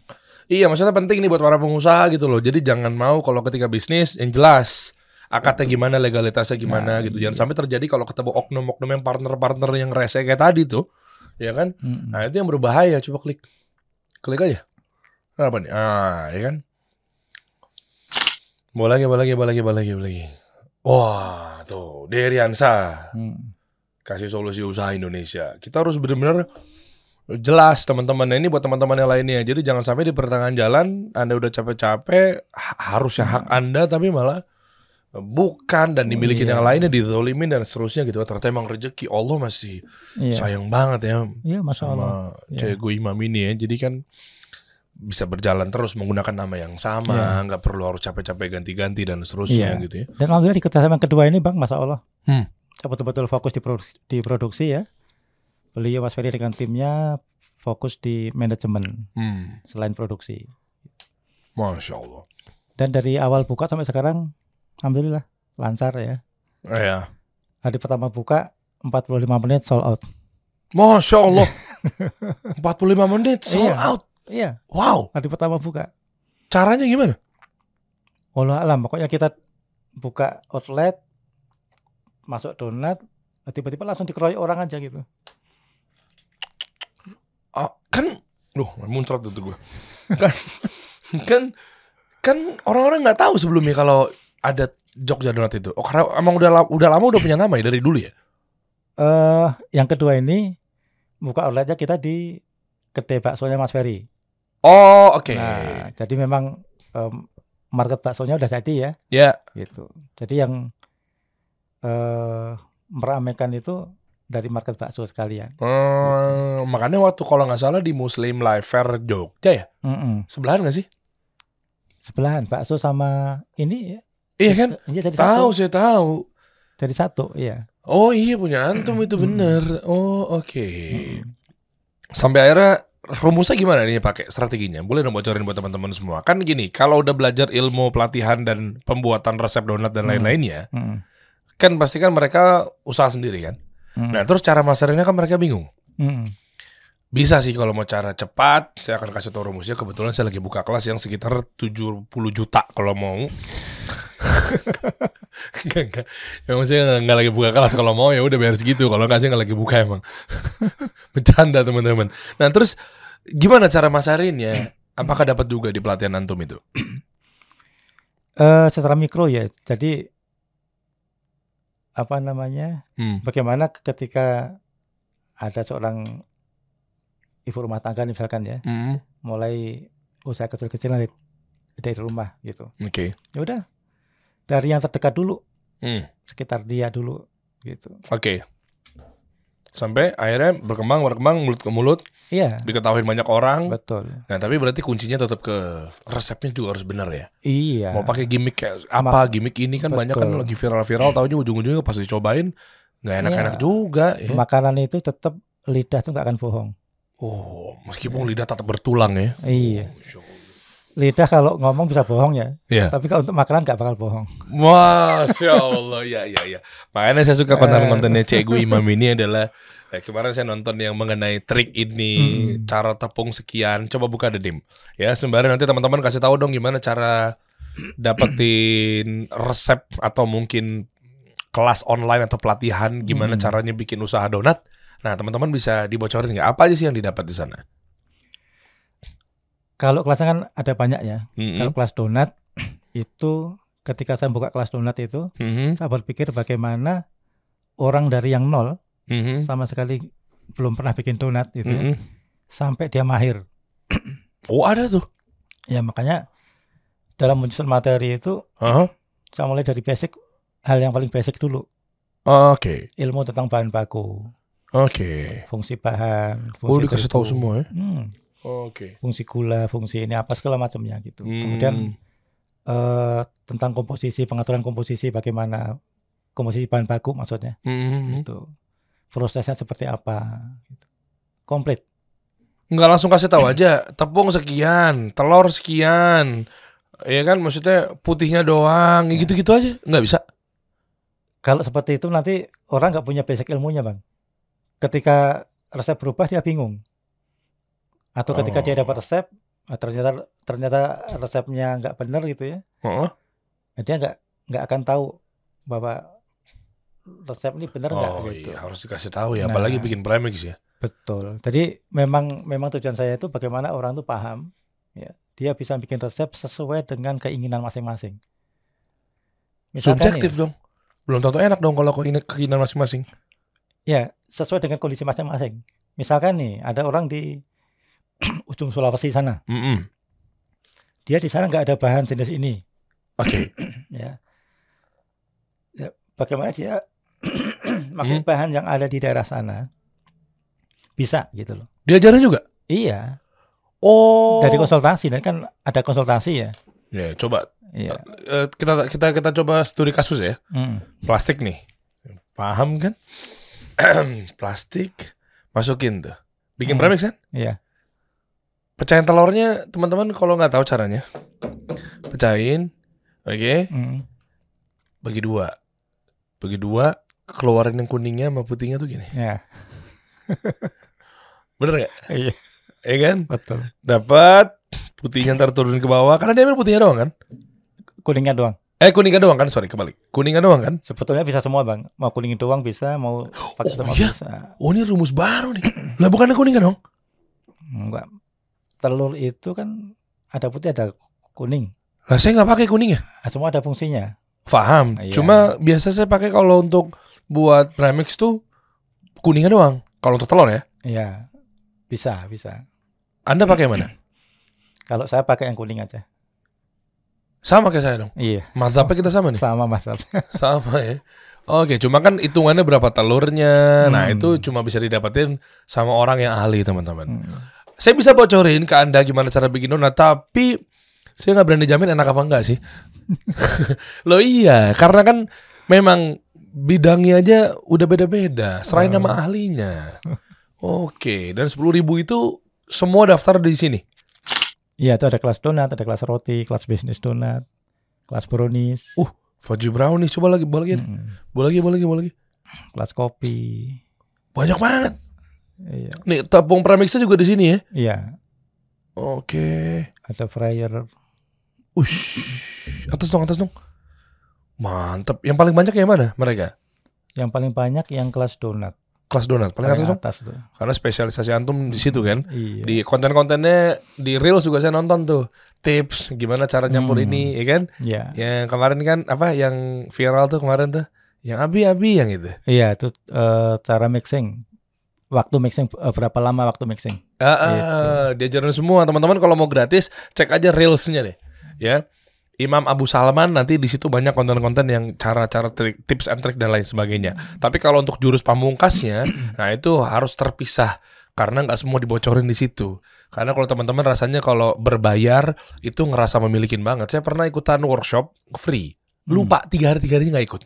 Iya, maksudnya penting nih buat para pengusaha gitu loh. Jadi jangan mau kalau ketika bisnis yang jelas akadnya gimana, legalitasnya gimana Nah, gitu. iya. Jangan sampai terjadi kalau ketemu oknum-oknum yang partner-partner yang rese kayak tadi tuh, ya kan? Mm-mm. Nah itu yang berbahaya. Coba klik, klik aja. Apa nih? Ah, ya kan? Bawa lagi, bawa lagi, bawa lagi, bawa lagi, bawa lagi. Wah, tuh, Deriansa Mm. kasih solusi usaha Indonesia. Kita harus benar-benar jelas teman-teman Nah, ini buat teman-teman yang lainnya. Jadi jangan sampai di pertengahan jalan Anda udah capek-capek ha- harusnya hak Anda tapi malah bukan dan dimiliki Iya. yang lainnya dizolimin dan seterusnya gitu. Ternyata emang rezeki Allah masih Iya. sayang banget ya Iya, masya Allah. sama Iya. cewek gue imam ini ya. Jadi kan bisa berjalan terus menggunakan nama yang sama, Iya. nggak perlu harus capek-capek ganti-ganti dan seterusnya Iya. gitu ya. Dan alhamdulillah di kerjasama yang kedua ini bang, masya Allah, Hmm. betul-betul fokus di produksi, di produksi ya. Beliau Mas Ferry dengan timnya fokus di manajemen Hmm. selain produksi. Masya Allah. Dan dari awal buka sampai sekarang, alhamdulillah lancar ya. Eh, ya. Hari pertama buka 45 menit sold out. Masya Allah. (laughs) 45 menit sold Iya. out. Iya, Wow. hari pertama buka. Caranya gimana? Allah alam, pokoknya kita buka outlet, masuk donat, tiba-tiba langsung dikeroyok orang aja gitu. Ah, kan, duh, muncrat itu gue. Kan, kan, kan orang-orang nggak tahu sebelumnya kalau ada Jogja Donat itu. Oh, karena emang udah la- udah lama udah punya nama ya dari dulu ya. eh yang kedua ini buka outletnya kita di kedai baksonya Mas Ferry. Oh, oke. Nah, jadi memang em, market baksonya udah jadi ya, Ya. gitu. Jadi yang eh meramaikan itu dari market bakso sekalian. Hmm, makanya waktu kalau nggak salah di Muslim Life Fair Jogja ya, Mm-mm. sebelahan nggak sih? Sebelahan bakso sama ini ya. Iya kan? Iya jadi Tahu satu. saya tahu. Jadi satu, iya. Oh iya punya antum itu bener. Oh oke. Mm-mm. Sampai akhirnya rumusnya gimana nih pakai strateginya? Boleh dong bocorin buat teman-teman semua. Kan gini, kalau udah belajar ilmu pelatihan dan pembuatan resep donat dan Hmm. lain-lainnya, Mm-mm. kan pasti kan mereka usaha sendiri kan. Mm-mm. Nah terus cara masarinnya kan mereka bingung. Mm-mm. Bisa sih kalau mau cara cepat, saya akan kasih tahu rumusnya. Kebetulan saya lagi buka kelas yang sekitar 70 juta kalau mau. (laughs) Enggak, enggak. Emang saya nggak lagi buka kelas kalau mau ya udah bayar segitu. Kalau nggak saya nggak lagi buka emang. (laughs) Bercanda teman-teman. Nah terus gimana cara masarinnya? Apakah dapat juga di pelatihan antum itu? Eh, secara mikro ya. Jadi apa namanya? Hmm. Bagaimana ketika ada seorang ibu rumah tangga misalkan ya, Hmm. mulai usaha kecil-kecilan dari, dari rumah gitu. Oke. Ya udah. Dari yang terdekat dulu, Hmm. sekitar dia dulu gitu. Oke. Sampai akhirnya berkembang, berkembang mulut ke mulut, Iya, diketahui banyak orang. betul. Nah tapi berarti kuncinya tetap ke resepnya juga harus benar ya. Iya. Mau pakai gimmick kayak apa gimmick ini kan banyak kan Betul. lagi viral-viral tahunya ujung-ujungnya pas dicobain nggak enak-enak Iya. juga ya. Makanan itu tetap lidah tuh nggak akan bohong. Oh, meskipun lidah tetap bertulang ya. Iya. Allah. Lidah kalau ngomong bisa bohong ya, Iya. tapi kalau untuk makanan nggak bakal bohong. Masya Allah, ya ya ya. Makanya saya suka konten-kontennya Cik Gu Imam ini adalah eh, kemarin saya nonton yang mengenai trik ini, Hmm. cara tepung sekian. Coba buka dedim. Ya, sembari nanti teman-teman kasih tahu dong gimana cara dapetin resep atau mungkin kelas online atau pelatihan gimana Hmm. caranya bikin usaha donat. Nah, teman-teman bisa dibocorin nggak apa aja sih yang didapat di sana? Kalau kelasnya kan ada banyak ya. Mm-mm. Kalau kelas donat (clears throat) itu ketika saya buka kelas donat itu, Mhm. saya berpikir bagaimana orang dari yang nol Mhm. sama sekali belum pernah bikin donat gitu ya, Mhm. sampai dia mahir. (clears throat) Oh ada tuh. Ya makanya dalam menyusun materi itu Aha. saya mulai dari basic hal yang paling basic dulu, Oke, ilmu tentang bahan baku, oke. fungsi bahan, fungsi Oh dikasih tahu semua ya? hmm, Oke. fungsi gula, fungsi ini apa segala macamnya gitu. Kemudian Hmm. eh, tentang komposisi, pengaturan komposisi, bagaimana komposisi bahan baku maksudnya, Mhm. gitu. Prosesnya seperti apa, gitu. komplit. Nggak langsung kasih tahu aja. Tepung sekian, telur sekian. Ya kan maksudnya putihnya doang, Ya. gitu-gitu aja. Nggak bisa. Kalau seperti itu nanti orang nggak punya basic ilmunya bang. Ketika resep berubah dia bingung. Atau ketika dia Oh. dapat resep, ah, ternyata ternyata resepnya nggak benar gitu ya, Heeh. nah, dia nggak nggak akan tahu bahwa resep ini benar nggak Oh gitu. iya harus dikasih tahu ya. Nah. Apalagi bikin premix ya. Betul. Jadi memang memang tujuan saya itu bagaimana orang tuh paham, ya, dia bisa bikin resep sesuai dengan keinginan masing-masing. Subjektif dong. Belum tentu enak dong kalau keinginan masing-masing. ya sesuai dengan kondisi masing-masing. Misalkan nih ada orang di (clears throat) ujung Sulawesi sana, Mm-mm. dia di sana nggak ada bahan jenis ini, Oke. (clears throat) ya. Ya, bagaimana dia (clears throat) pakai Hmm. bahan yang ada di daerah sana? Bisa gitu loh. Diajarin juga. Iya, Oh. dari konsultasi dan kan ada konsultasi ya. Ya, coba Iya. eh, kita kita kita coba studi kasus ya. Mm. Plastik nih. Paham kan? Plastik masukin tuh. Bikin Hmm. premix kan? Iya. Pecahin telurnya teman-teman kalau nggak tahu caranya. Pecahin. Oke, Mm. bagi dua. Bagi dua, keluarin yang kuningnya sama putihnya tuh gini. Ya. (laughs) Bener nggak? Iya, Iya kan? betul. Dapat putihnya ntar turun ke bawah karena dia ambil putihnya doang kan? Kuningnya doang. Eh kuningnya doang kan? Sorry kebalik. Kuningnya doang kan? Sebetulnya bisa semua, Bang. Mau kuning doang bisa, mau pakai Oh, semua iya? bisa. Oh ini rumus baru nih. (clears throat) lah bukannya kuningnya dong? Enggak. Telur itu kan ada putih, ada kuning. Lah saya nggak pakai kuningnya. Nah, semua ada fungsinya. Paham. Iya. Cuma biasa saya pakai kalau untuk buat premix tuh kuningnya doang. Kalau untuk telur ya. Iya. Bisa, bisa. Anda pakai mana? (clears throat) Kalau saya pakai yang kuning aja. Sama kayak saya dong. Iya, Mazhabnya kita sama nih. sama Mas. (laughs) Sama ya. Oke, cuma kan hitungannya berapa telurnya. Nah, Hmm. itu cuma bisa didapetin sama orang yang ahli, teman-teman. Hmm. Saya bisa bocorin ke Anda gimana cara bikin donat, tapi saya nggak berani jamin enak apa enggak sih. (laughs) Loh iya, karena kan memang bidangnya aja udah beda-beda. Serain Oh. nama ahlinya. Oke, dan 10.000 ribu itu semua daftar di sini. Iya, itu ada kelas donat, ada kelas roti, kelas bisnis donat, kelas brownies. Uh, Fudgy brownies, coba lagi, boleh lagi, Mm. boleh lagi, boleh lagi, boleh lagi. kelas kopi. Banyak banget. Iya. Nih, tepung premixnya juga di sini ya. Iya, Oke. ada fryer. Ush. Atas dong, atas dong. Mantep. Yang paling banyak yang mana mereka? Yang paling banyak yang kelas donat. Kelas donat. Paling atas dong. atas tuh. Karena spesialisasi antum di situ kan. Iya. Di konten-kontennya di Reels juga saya nonton tuh. Tips gimana cara nyampur Hmm. ini, ya kan? Iya. Yang kemarin kan apa yang viral tuh kemarin tuh. Yang abi-abi yang itu. Iya, itu eh, cara mixing. Waktu mixing eh, berapa lama waktu mixing? Ah, ah, Gitu. diajarin semua. Teman-teman kalau mau gratis cek aja reelsnya deh ya. Imam Abu Salman nanti di situ banyak konten-konten yang cara-cara trik, tips and trick dan lain sebagainya. Tapi kalau untuk jurus pamungkasnya (clears throat) nah itu harus terpisah karena nggak semua dibocorin di situ. Karena kalau teman-teman rasanya kalau berbayar itu ngerasa memilikin banget. Saya pernah ikutan workshop free. Lupa tiga hari tiga hari nggak ikut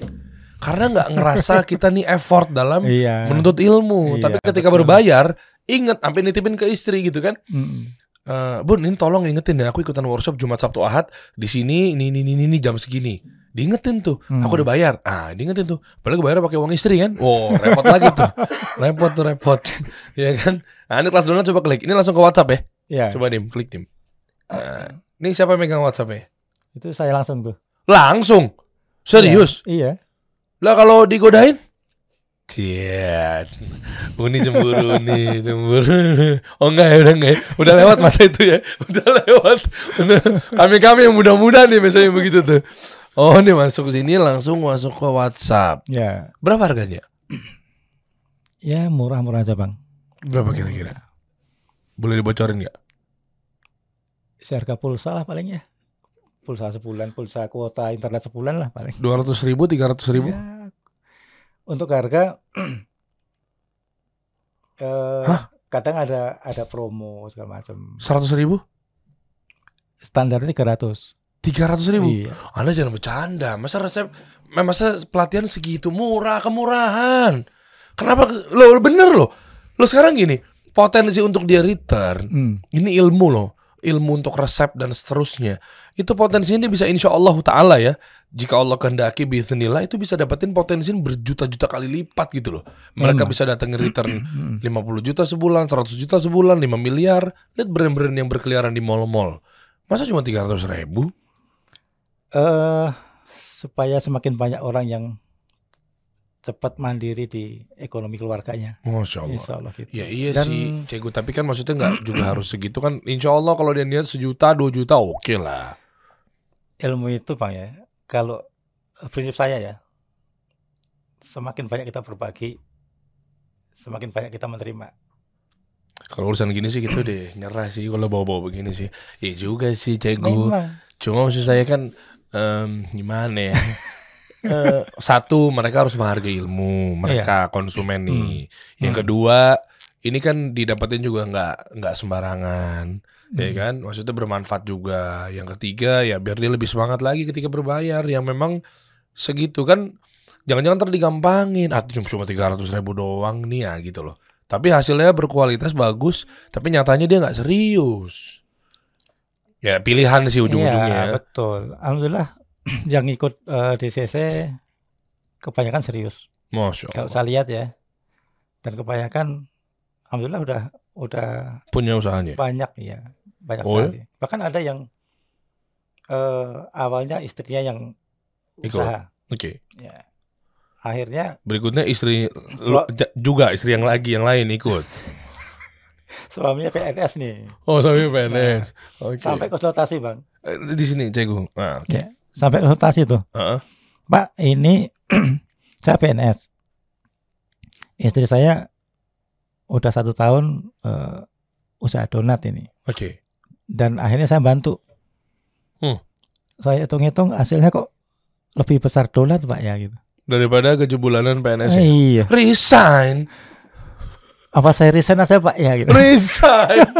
karena nggak ngerasa kita nih effort dalam Iya. menuntut ilmu. Iya, Tapi ketika betul. berbayar, inget sampai nitipin ke istri gitu kan. Mm. Eh, Bun, ini tolong ingetin ya, aku ikutan workshop Jumat Sabtu Ahad di sini ini ini ini, ini jam segini. Diingetin tuh, Hmm. aku udah bayar. Ah, diingetin tuh. Padahal bayar pakai uang istri kan. Oh, repot (laughs) lagi tuh. Repot tuh repot. (laughs) ya kan? Nah, ini kelas donat coba klik. Ini langsung ke WhatsApp ya. Iya. Coba dim, klik dim. Nah, ini siapa yang megang WhatsApp ya? Itu saya langsung tuh. Langsung. Serius? Iya. Lah kalau digodain? Cia, Uni cemburu nih, cemburu. Oh enggak ya, udah enggak ya. Udah lewat masa itu ya. Udah lewat. Kami-kami yang muda-muda nih biasanya begitu tuh. Oh, ini masuk ke sini langsung masuk ke WhatsApp. Ya. Berapa harganya? Ya murah-murah aja, Bang. Berapa kira-kira? Boleh dibocorin nggak? Seharga pulsa lah paling ya. Pulsa sebulan, pulsa kuota internet sebulan lah paling. Dua ratus ribu, tiga ratus ribu? Ya, untuk harga (clears throat) eh, Hah? kadang ada ada promo segala macam. Seratus ribu? Standarnya 300. Tiga ratus ribu? Iya. Anda jangan bercanda. Masa resep, masa pelatihan segitu murah, kemurahan. Kenapa? Lo bener loh. Lo sekarang gini, potensi untuk dia return, Hmm. ini ilmu loh. Ilmu untuk resep dan seterusnya. Itu potensinya dia bisa insya Allah ta'ala ya. Jika Allah kehendaki bismillah itu bisa dapetin potensi berjuta-juta kali lipat gitu loh. Mereka Memang. bisa datangin return (clears throat) Hmm. 50 juta sebulan, 100 juta sebulan, 5 miliar. Lihat brand-brand yang berkeliaran di mall-mall. Masa cuma 300 ribu? eh supaya semakin banyak orang yang cepat mandiri di ekonomi keluarganya. Masya Allah. Insya Allah gitu. Ya iya Dan- sih, Cegu. Tapi kan maksudnya nggak juga harus segitu kan. Insya Allah kalau dia niat sejuta, dua juta, oke lah. Ilmu itu bang ya, kalau eh, prinsip saya ya, semakin banyak kita berbagi, semakin banyak kita menerima. Kalau urusan gini sih gitu deh nyerah sih kalau bawa-bawa begini sih. Iya juga sih cegu. Cuma maksud saya kan em, gimana ya? (laughs) Eh, satu mereka harus menghargai ilmu mereka konsumen nih. Yang Hmm. kedua ini kan didapetin juga nggak nggak sembarangan, ya Hmm. kan? Maksudnya bermanfaat juga. Yang ketiga ya biar dia lebih semangat lagi ketika berbayar. Yang memang segitu kan jangan-jangan ntar digampangin. Ah cuma tiga ribu doang nih ya gitu loh. Tapi hasilnya berkualitas bagus, tapi nyatanya dia nggak serius. Ya pilihan sih ujung-ujungnya. Iya, betul. Alhamdulillah (clears throat) yang ikut eh, DCC kebanyakan serius. Masya Kalau Allah. saya lihat ya. Dan kebanyakan alhamdulillah udah udah Punya usahanya. banyak ya, banyak Oh, ya? sekali. Bahkan ada yang eh awalnya istrinya yang Ikut. usaha. Oke. Ya. Akhirnya Berikutnya istri ja- juga istri yang lagi yang lain ikut. (laughs) suaminya PNS nih. Oh, sampai PNS. Oke. Sampai konsultasi, Bang. Eh, di sini Cegu. Nah, oke. Ya. Sampai konsultasi tuh. Heeh. Pak, ini (clears throat) saya PNS. Istri saya udah satu tahun eh, usaha donat ini. Oke. Dan akhirnya saya bantu. Hmm. Saya hitung-hitung hasilnya kok lebih besar donat, Pak ya gitu. Daripada kejebulanan PNS. ya. iya. Resign. Apa saya resign aja, Pak ya gitu. Resign. (laughs)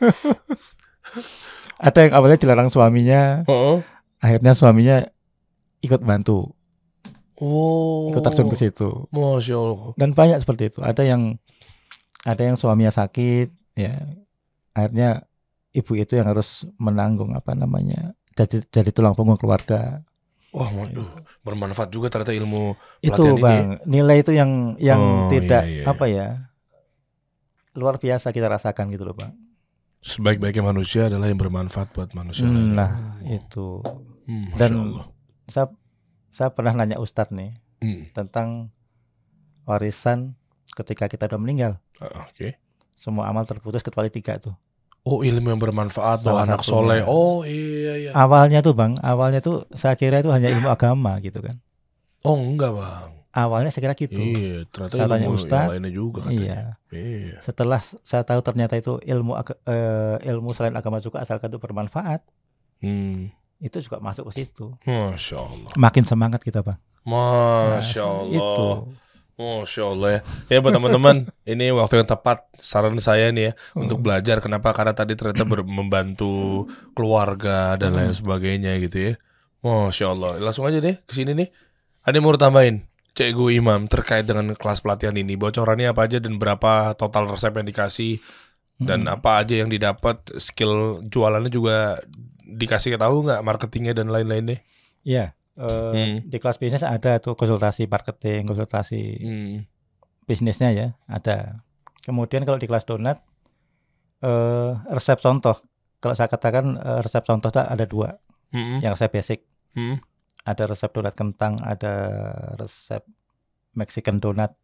(laughs) Ada yang awalnya dilarang suaminya, Heeh. akhirnya suaminya ikut bantu, Oh. ikut terjun ke situ. Masya Allah. Dan banyak seperti itu. Ada yang ada yang suaminya sakit, ya. Akhirnya ibu itu yang harus menanggung apa namanya? Jadi jadi tulang punggung keluarga. Wah, waduh. bermanfaat juga ternyata ilmu. Itu, Pelatihan ini. Bang. Nilai itu yang yang Oh, tidak iya, iya, apa ya? Luar biasa kita rasakan gitu loh, Bang. Sebaik-baiknya manusia adalah yang bermanfaat buat manusia. lain. Nah, itu. Hmm, Masya Dan Allah. saya saya pernah nanya Ustadz nih Hmm. tentang warisan ketika kita udah meninggal. Ah, Oke. Semua amal terputus kecuali tiga tuh. Oh ilmu yang bermanfaat Salah anak soleh. Oh iya iya. Awalnya tuh bang, awalnya tuh saya kira itu hanya ilmu agama gitu kan. Oh enggak bang. Awalnya saya kira gitu. Iya ternyata Saya tanya ilmu Ustaz. yang lainnya juga katanya. Iya. Iya. Setelah saya tahu ternyata itu ilmu eh, ilmu selain agama juga asalkan itu bermanfaat, Hmm. itu juga masuk ke situ. Masya Allah. Makin semangat kita bang. Masya Nah, Allah. Itu. Masya Allah ya. Ya buat teman-teman, (laughs) ini waktu yang tepat saran saya nih ya untuk belajar. Kenapa? Karena tadi ternyata membantu keluarga dan lain sebagainya gitu ya. Masya Allah. Langsung aja deh ke sini nih. Ada yang mau tambahin? Cikgu Imam terkait dengan kelas pelatihan ini. Bocorannya apa aja dan berapa total resep yang dikasih dan Hmm. apa aja yang didapat skill jualannya juga dikasih tahu nggak marketingnya dan lain-lain deh. Iya. eh, Hmm. Di kelas bisnis ada tuh konsultasi marketing, konsultasi Hmm. bisnisnya ya ada. Kemudian kalau di kelas donat eh, resep contoh. Kalau saya katakan eh, resep contoh tuh ada dua. Hmm. Yang resep basic. Hmm. Ada resep donat kentang, ada resep Mexican donat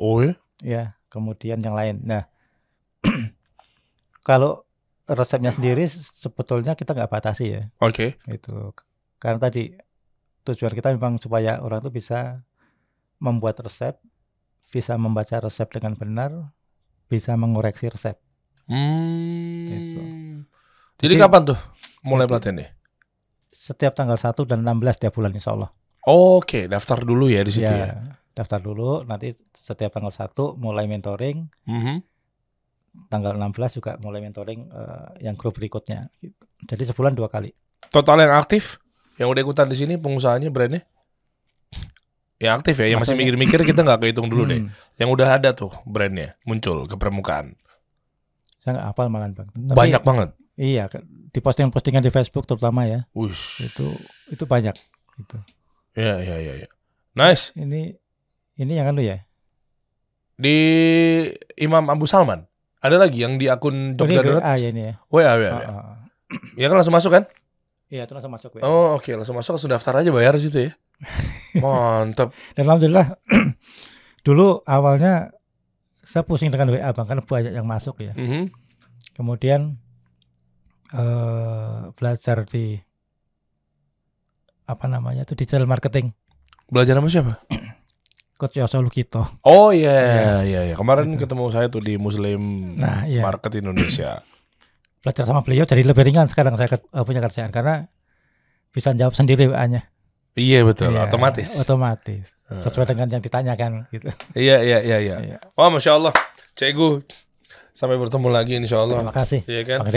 Oh ya? ya. Kemudian yang lain. Nah, (clears throat) kalau resepnya sendiri sebetulnya kita nggak batasi ya. Oke. Itu karena tadi tujuan kita memang supaya orang itu bisa membuat resep, bisa membaca resep dengan benar, bisa mengoreksi resep. Hmm. Gitu. Jadi, Jadi- kapan tuh mulai Jadi- pelatihannya? Setiap tanggal 1 dan 16 tiap bulan insya Allah. Oke, daftar dulu ya di situ Ya, ya. daftar dulu nanti setiap tanggal 1 mulai mentoring, Mhm. tanggal 16 juga mulai mentoring eh, yang grup berikutnya. Jadi sebulan dua kali. Total yang aktif yang udah ikutan di sini pengusahanya brandnya? Ya aktif ya, yang masih mikir-mikir kita nggak kehitung dulu deh. Hmm, Yang udah ada tuh brandnya muncul ke permukaan. Saya nggak hafal malah Bang. Tapi Banyak banget. Iya, di postingan-postingan di Facebook terutama ya. Wush. Itu itu banyak gitu. Ya ya ya ya. Nice. Ini ini yang anu ya. Di Imam Abu Salman. Ada lagi yang di akun Jogja Donat? WA ya ini ya. WA, WA, Ah, WA. ah. Ya kan langsung masuk kan? Iya, itu langsung masuk WA. Oh oke, langsung masuk langsung daftar aja bayar di situ ya. Mantap. (laughs) Dan alhamdulillah (clears throat) dulu awalnya saya pusing dengan WA Bang karena banyak yang masuk ya. Mhm. Kemudian eh belajar di apa namanya itu digital marketing. Belajar sama siapa? (clears throat) Coach Yoso Lukito. Oh iya, iya, iya. Kemarin ketemu saya tuh di Muslim Nah, iya. Market Indonesia. (clears throat) Belajar sama beliau jadi lebih ringan sekarang saya eh, punya kerjaan karena bisa jawab sendiri WA-nya. iya betul, Iya, otomatis. Otomatis. Sesuai dengan yang ditanyakan gitu. Iya, iya, iya, iya. Iya. Wah, masya Allah, Cegu. Sampai bertemu lagi, insya Allah. Terima kasih. Iya kan? Bang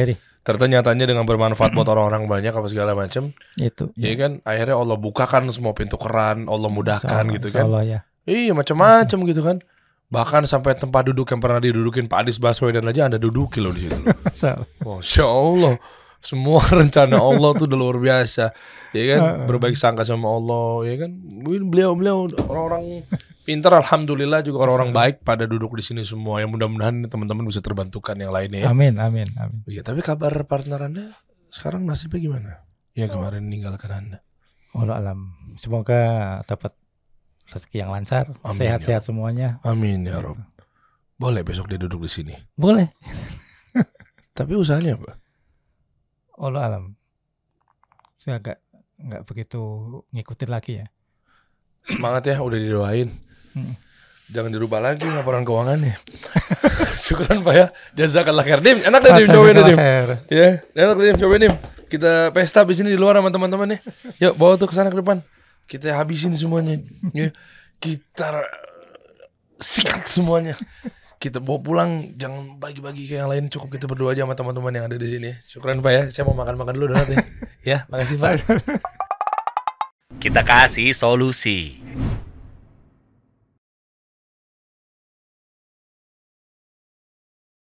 Dedi. Ternyatanya dengan bermanfaat buat orang-orang banyak apa segala macam. Itu. Iya kan? Akhirnya Allah bukakan semua pintu keran, Allah mudahkan Insyaallah, gitu kan. ya. Iya, macam-macam gitu kan. Bahkan sampai tempat duduk yang pernah didudukin Pak Anies Baswedan aja Anda duduki loh di situ. (laughs) Masya Allah. Semua (laughs) rencana Allah tuh udah luar biasa. Ya kan? Berbaik sangka sama Allah. Ya kan? Beliau-beliau orang-orang pintar. Alhamdulillah juga orang-orang baik pada duduk di sini semua. Yang mudah-mudahan teman-teman bisa terbantukan yang lainnya ya. Amin, amin, amin. Iya, tapi kabar partner Anda sekarang nasibnya gimana? Ya kemarin meninggalkan Anda. Allah alam. Semoga dapat rezeki yang lancar, sehat-sehat semuanya. Amin ya Rob. Boleh besok dia duduk di sini. Boleh. Tapi usahanya apa? Allah alam. Saya agak nggak begitu ngikutin lagi ya. Semangat ya, udah didoain. Hmm. Jangan dirubah lagi laporan keuangannya. (laughs) Syukuran Pak ya. Jazakallah khair. Dim, enak deh Dim, cobain Dim. Ya, enak deh Dim, cobain Dim. Kita pesta di sini di luar sama teman-teman nih. Yuk, bawa tuh ke sana ke depan. Kita habisin semuanya. Ya. Kita sikat semuanya. Kita bawa pulang, jangan bagi-bagi ke yang lain. Cukup kita berdua aja sama teman-teman yang ada di sini. Syukuran Pak ya. Saya mau makan-makan dulu donat ya. (laughs) ya, makasih Pak. (laughs) Kita kasih solusi.